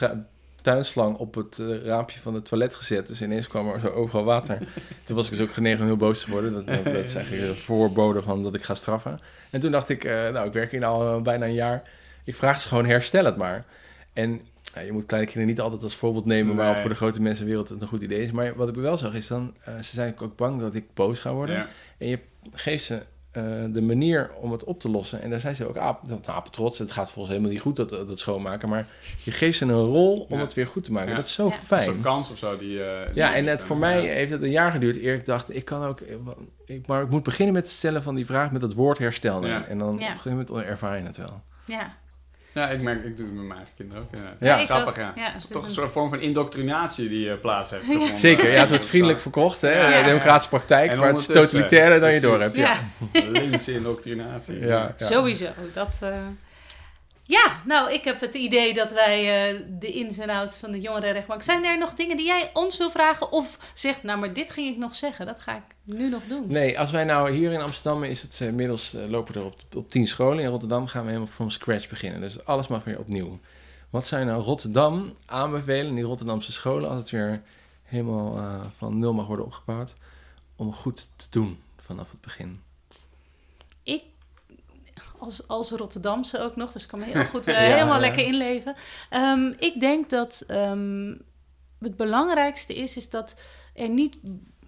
[SPEAKER 1] tuinslang op het eh, raampje van het toilet gezet. Dus ineens kwam er zo overal water. <laughs> toen was ik dus ook genegen om heel boos te worden. Dat, dat, dat is eigenlijk een voorbode van dat ik ga straffen. En toen dacht ik, eh, nou, ik werk hier al bijna een jaar. Ik vraag ze gewoon, herstel het maar. En je moet kleine kinderen niet altijd als voorbeeld nemen, maar
[SPEAKER 2] Nee.
[SPEAKER 1] voor de grote mensenwereld het een goed idee is. Maar wat ik wel zag is dan, eh, ze zijn ook bang dat ik boos ga worden.
[SPEAKER 2] Ja.
[SPEAKER 1] En je geeft ze eh, de manier om het op te lossen. En daar zijn ze ook aap, dat apetrots. Het gaat volgens helemaal niet goed, dat, dat schoonmaken. Maar je geeft ze een rol om
[SPEAKER 2] Ja.
[SPEAKER 1] het weer goed te maken.
[SPEAKER 2] Ja.
[SPEAKER 1] Dat is zo
[SPEAKER 3] Ja.
[SPEAKER 2] Een
[SPEAKER 1] fijn.
[SPEAKER 2] soort kans of zo die... eh, die-
[SPEAKER 1] Ja, en het, voor mij heeft het een jaar geduurd eer ik dacht, ik kan ook... Ik, maar ik moet beginnen met het stellen van die vraag met het woord herstel.
[SPEAKER 2] Ja.
[SPEAKER 1] En dan
[SPEAKER 3] Ja.
[SPEAKER 1] op een gegeven moment ervaar je het wel.
[SPEAKER 3] ja.
[SPEAKER 2] Ja, ik merk, ik doe het met mijn eigen kinderen ook inderdaad.
[SPEAKER 1] Ja.
[SPEAKER 2] Grappig, ja.
[SPEAKER 3] Ja,
[SPEAKER 2] het is
[SPEAKER 3] het
[SPEAKER 2] toch
[SPEAKER 3] is
[SPEAKER 2] een soort vorm van indoctrinatie die eh, plaats heeft <laughs> gevonden.
[SPEAKER 1] Zeker, ja, het wordt vriendelijk verkocht, hè?
[SPEAKER 2] Ja, ja, ja.
[SPEAKER 1] Democratische praktijk,
[SPEAKER 2] En
[SPEAKER 1] maar het is totalitairder dan je door hebt. Ja.
[SPEAKER 3] ja.
[SPEAKER 2] Linkse indoctrinatie.
[SPEAKER 1] Ja, ja.
[SPEAKER 3] Sowieso. Dat, eh, Ja, nou, ik heb het idee dat wij eh, de ins en outs van de jongerenrechtbank... Zijn er nog dingen die jij ons wil vragen? Of zegt, nou, maar dit ging ik nog zeggen. Dat ga ik nu nog doen.
[SPEAKER 1] Nee, als wij nou hier in Amsterdam is het eh, inmiddels eh, lopen we er op, op tien scholen. In Rotterdam gaan we helemaal from scratch beginnen. Dus alles mag weer opnieuw. Wat je nou Rotterdam aanbevelen, die Rotterdamse scholen, als het weer helemaal van nul mag worden opgebouwd, om goed te doen vanaf het begin?
[SPEAKER 3] Als, als Rotterdamse ook nog, dus ik kan me heel goed <laughs>
[SPEAKER 1] Ja,
[SPEAKER 3] helemaal lekker inleven. Ehm, ik denk dat ehm, het belangrijkste is, is dat er niet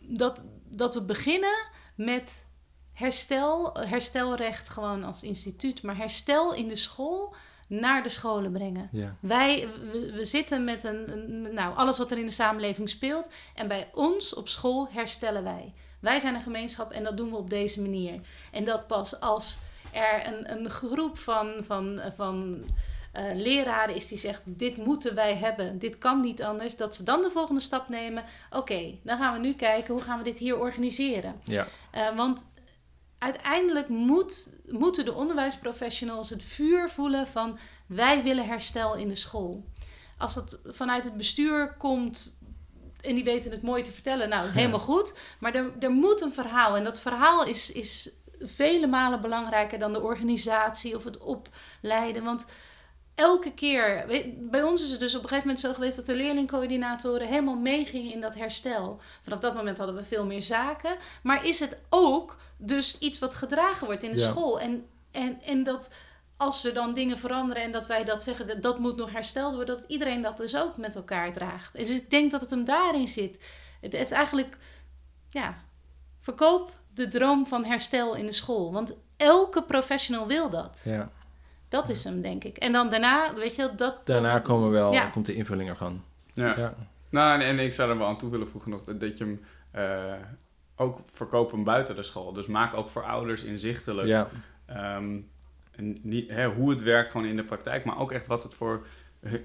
[SPEAKER 3] dat, dat we beginnen met herstel, herstelrecht gewoon als instituut, maar herstel in de school naar de scholen brengen.
[SPEAKER 1] Ja.
[SPEAKER 3] Wij, we, we zitten met een, een- nou, alles wat er in de samenleving speelt. En bij ons op school herstellen wij. Wij zijn een gemeenschap en dat doen we op deze manier. En dat pas als er een, een groep van, van, van eh, leraren is die zegt: Dit moeten wij hebben, dit kan niet anders. Dat ze dan de volgende stap nemen. Oké, dan gaan we nu kijken hoe gaan we dit hier organiseren.
[SPEAKER 1] Ja.
[SPEAKER 3] Eh, want uiteindelijk moet, moeten de onderwijsprofessionals het vuur voelen van wij willen herstel in de school. Als dat vanuit het bestuur komt en die weten het mooi te vertellen, nou helemaal goed. Maar er, er moet een verhaal en dat verhaal is, is vele malen belangrijker dan de organisatie of het opleiden. Want elke keer, bij ons is het dus op een gegeven moment zo geweest dat de leerlingcoördinatoren helemaal meegingen in dat herstel. Vanaf dat moment hadden we veel meer zaken. Maar is het ook dus iets wat gedragen wordt in de
[SPEAKER 1] Ja.
[SPEAKER 3] school? En, en, en dat als er dan dingen veranderen en dat wij dat zeggen, dat, dat moet nog hersteld worden, dat iedereen dat dus ook met elkaar draagt. Dus ik denk dat het hem daarin zit. Het is eigenlijk, ja, verkoop de droom van herstel in de school. Want elke professional wil dat.
[SPEAKER 1] ja.
[SPEAKER 3] Dat is hem, denk ik. En dan daarna, weet je, dat...
[SPEAKER 1] Daarna komen wel,
[SPEAKER 3] Ja.
[SPEAKER 1] komt de invulling ervan.
[SPEAKER 2] Ja.
[SPEAKER 1] Ja.
[SPEAKER 2] Nou, en, en ik zou er wel aan toe willen voegen nog dat, dat je hem eh, ook verkoopt buiten de school. Dus maak ook voor ouders inzichtelijk
[SPEAKER 1] Ja.
[SPEAKER 2] ehm, en niet, hè, hoe het werkt gewoon in de praktijk, maar ook echt wat het voor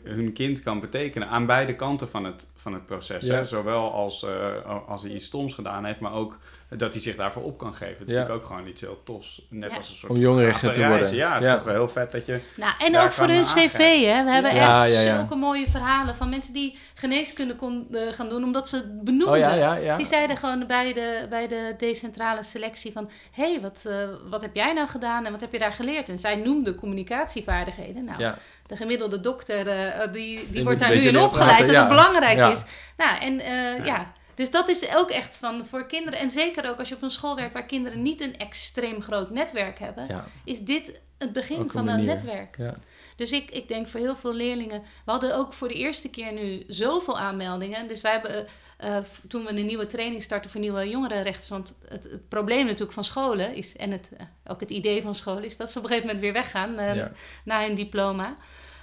[SPEAKER 2] hun kind kan betekenen aan beide kanten van het, van het proces.
[SPEAKER 1] Ja.
[SPEAKER 2] Hè? Zowel als, eh, als hij iets stoms gedaan heeft, maar ook dat hij zich daarvoor op kan geven. Het is
[SPEAKER 1] Ja.
[SPEAKER 2] natuurlijk ook gewoon iets heel tofs. Net
[SPEAKER 3] Ja.
[SPEAKER 2] als een soort
[SPEAKER 1] Om
[SPEAKER 2] gave
[SPEAKER 1] te worden.
[SPEAKER 2] Ja, het is
[SPEAKER 1] Ja.
[SPEAKER 2] toch wel heel vet dat je...
[SPEAKER 3] Nou, en ook voor hun
[SPEAKER 2] me
[SPEAKER 3] cv, hè. We hebben
[SPEAKER 1] Ja,
[SPEAKER 3] echt
[SPEAKER 1] ja, ja.
[SPEAKER 3] zulke mooie verhalen van mensen die geneeskunde kon, eh, gaan doen, omdat ze het benoemden.
[SPEAKER 1] Oh ja, ja, ja.
[SPEAKER 3] Die zeiden gewoon bij de, bij de decentrale selectie van... hé, hey, wat, eh, wat heb jij nou gedaan en wat heb je daar geleerd? En zij noemden communicatievaardigheden. Nou,
[SPEAKER 1] Ja.
[SPEAKER 3] De gemiddelde dokter, eh, die, die,
[SPEAKER 1] moet
[SPEAKER 3] wordt daar nu in opgeleid
[SPEAKER 1] praten,
[SPEAKER 3] dat het belangrijk is. Nou, en eh, ja. Dus dat is ook echt van voor kinderen. En zeker ook als je op een school werkt waar kinderen niet een extreem groot netwerk hebben...
[SPEAKER 1] Ja.
[SPEAKER 3] is dit het begin
[SPEAKER 1] Ook
[SPEAKER 3] van een
[SPEAKER 1] manier.
[SPEAKER 3] netwerk.
[SPEAKER 1] Ja.
[SPEAKER 3] Dus ik, ik denk voor heel veel leerlingen. We hadden ook voor de eerste keer nu zoveel aanmeldingen. Dus wij hebben. eh, eh, toen we een nieuwe training starten voor nieuwe jongerenrechters. Want het, het probleem natuurlijk van scholen is. En het, eh, ook het idee van scholen is dat ze op een gegeven moment weer weggaan eh,
[SPEAKER 1] Ja.
[SPEAKER 3] na hun diploma.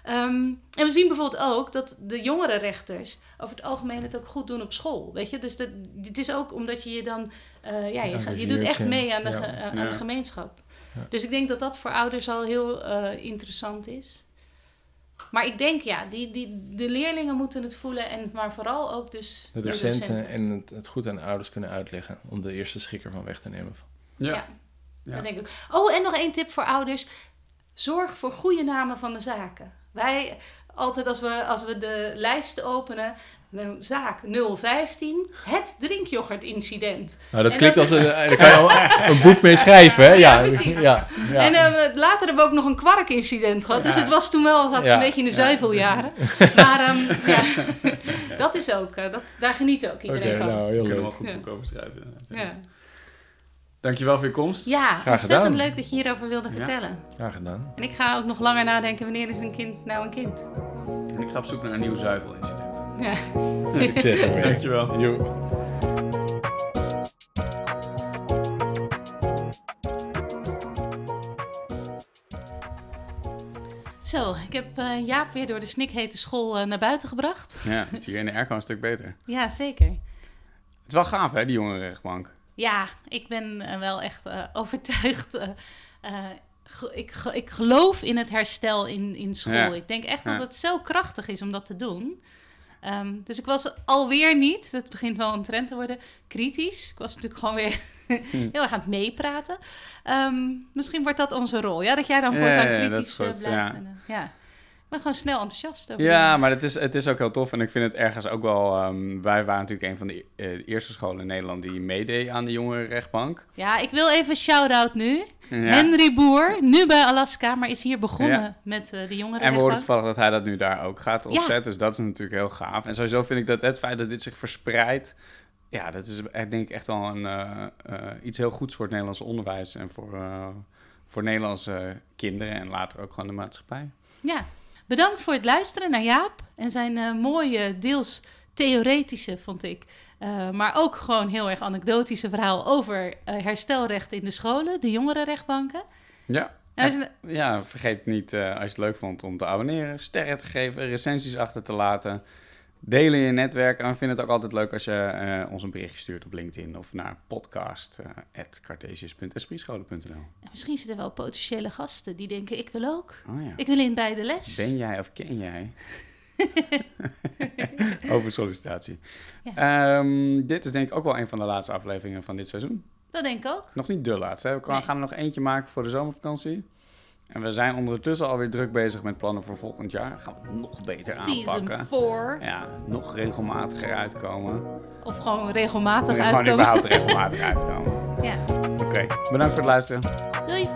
[SPEAKER 3] Ehm, en we zien bijvoorbeeld ook dat de jongere rechters over het algemeen het ook goed doen op school. Weet je, dus dat, het is ook omdat je je dan, eh, ja, je, je doet echt mee aan de,
[SPEAKER 1] Ja.
[SPEAKER 3] ge- aan
[SPEAKER 2] Ja.
[SPEAKER 3] de gemeenschap.
[SPEAKER 1] Ja.
[SPEAKER 3] Dus ik denk dat dat voor ouders al heel eh, interessant is. Maar ik denk, ja, die, die, de leerlingen moeten het voelen, en, maar vooral ook dus
[SPEAKER 1] De docenten en het, het goed aan de ouders kunnen uitleggen om de eerste schrik ervan weg te nemen.
[SPEAKER 2] Ja.
[SPEAKER 3] Ja.
[SPEAKER 2] Ja.
[SPEAKER 3] Dat denk ik. ook. Oh, en nog één tip voor ouders. Zorg voor goede namen van de zaken. Wij, altijd als we, als we de lijst openen, de zaak 015, het drinkyoghurt-incident.
[SPEAKER 1] Nou, dat
[SPEAKER 3] En
[SPEAKER 1] klinkt
[SPEAKER 3] dat-
[SPEAKER 1] als een, eh, daar kan je al <laughs> een boek mee schrijven, hè?
[SPEAKER 3] Ja,
[SPEAKER 1] Ja,
[SPEAKER 3] precies.
[SPEAKER 1] ja, ja.
[SPEAKER 3] En eh, we- later hebben we ook nog een kwark-incident gehad. Dus het was toen wel een beetje in de zuiveljaren. <laughs> Maar ehm, ja, <laughs> dat is ook, eh, dat, daar geniet ook iedereen van.
[SPEAKER 1] nou, heel
[SPEAKER 2] kunnen we wel
[SPEAKER 1] leuk.
[SPEAKER 2] een goed
[SPEAKER 3] Ja.
[SPEAKER 2] boek over schrijven.
[SPEAKER 3] Ja,
[SPEAKER 2] Dankjewel voor je komst.
[SPEAKER 3] ja
[SPEAKER 1] Graag
[SPEAKER 3] ontzettend
[SPEAKER 1] gedaan.
[SPEAKER 3] leuk dat je hierover wilde
[SPEAKER 2] Ja.
[SPEAKER 3] vertellen.
[SPEAKER 1] Graag gedaan.
[SPEAKER 3] En ik ga ook nog langer nadenken wanneer is een kind nou een kind.
[SPEAKER 2] En ik ga op zoek naar een nieuw zuivelincident.
[SPEAKER 3] Ja. <laughs>
[SPEAKER 1] Succes ermee.
[SPEAKER 2] Dankjewel.
[SPEAKER 1] Jo.
[SPEAKER 3] Zo, ik heb eh, Jaap weer door de snikhete school eh, naar buiten gebracht.
[SPEAKER 2] Ja, het is hier in de airco een stuk beter.
[SPEAKER 3] Ja, zeker.
[SPEAKER 2] Het is wel gaaf, hè, die jongerenrechtbank.
[SPEAKER 3] Ja, ik ben eh, wel echt eh, overtuigd. eh, ik, ik geloof in het herstel in, in school.
[SPEAKER 2] Ja.
[SPEAKER 3] Ik denk echt
[SPEAKER 2] Ja.
[SPEAKER 3] dat het zo krachtig is om dat te doen. Ehm, dus ik was alweer niet, het begint wel een trend te worden, kritisch. Ik was natuurlijk gewoon weer <laughs>
[SPEAKER 2] Hm.
[SPEAKER 3] heel erg aan het meepraten. Ehm, misschien wordt dat onze rol, ja? Dat jij dan voortaan
[SPEAKER 2] ja, ja, dat
[SPEAKER 3] kritisch
[SPEAKER 2] is goed,
[SPEAKER 3] blijft. En, ja. Ik ben gewoon snel enthousiast over
[SPEAKER 2] Ja, maar het is, het is ook heel tof. En ik vind het ergens ook wel... ehm, wij waren natuurlijk een van de eh, eerste scholen in Nederland die meedeed aan de jongerenrechtbank.
[SPEAKER 3] Ja, ik wil even shout-out nu.
[SPEAKER 2] Ja.
[SPEAKER 3] Henry Boer, nu bij Alaska, maar is hier begonnen
[SPEAKER 2] Ja.
[SPEAKER 3] met eh, de jongeren.
[SPEAKER 2] En we horen toevallig dat hij dat nu daar ook gaat
[SPEAKER 3] Ja.
[SPEAKER 2] opzetten. Dus dat is natuurlijk heel gaaf. En sowieso vind ik dat het feit dat dit zich verspreidt... Ja, dat is eh, denk ik echt wel een, iets heel goeds voor het Nederlandse onderwijs... en voor, voor Nederlandse kinderen en later ook gewoon de maatschappij.
[SPEAKER 3] Ja, bedankt voor het luisteren naar Jaap en zijn eh, mooie, deels theoretische, vond ik. eh, maar ook gewoon heel erg anekdotische verhaal over eh, herstelrecht in de scholen, de jongerenrechtbanken.
[SPEAKER 2] Ja,
[SPEAKER 3] Nou,
[SPEAKER 2] ja vergeet niet als je het leuk vond om te abonneren, sterren te geven, recensies achter te laten... Delen in je netwerk. En we vinden het ook altijd leuk als je eh, ons een berichtje stuurt op LinkedIn of naar podcast.cartesius.esprietscholen.nl.
[SPEAKER 3] en misschien zitten wel potentiële gasten die denken, ik wil ook.
[SPEAKER 2] Oh ja.
[SPEAKER 3] Ik wil in bij de les.
[SPEAKER 2] Ben jij of ken jij? <laughs> Over sollicitatie.
[SPEAKER 3] Ja.
[SPEAKER 2] Ehm, dit is denk ik ook wel een van de laatste afleveringen van dit seizoen.
[SPEAKER 3] Dat denk ik ook.
[SPEAKER 2] Nog niet de laatste. Hè? We
[SPEAKER 3] Nee.
[SPEAKER 2] gaan er nog eentje maken voor de zomervakantie. En we zijn ondertussen alweer druk bezig met plannen voor volgend jaar. Gaan we het nog beter
[SPEAKER 3] Season
[SPEAKER 2] aanpakken.
[SPEAKER 3] 4.
[SPEAKER 2] Ja, nog regelmatiger uitkomen.
[SPEAKER 3] Of gewoon regelmatig
[SPEAKER 2] Gewoon
[SPEAKER 3] uitkomen.
[SPEAKER 2] überhaupt regelmatig uitkomen. <laughs>
[SPEAKER 3] Ja.
[SPEAKER 2] Oké, bedankt voor het luisteren.
[SPEAKER 3] Doei.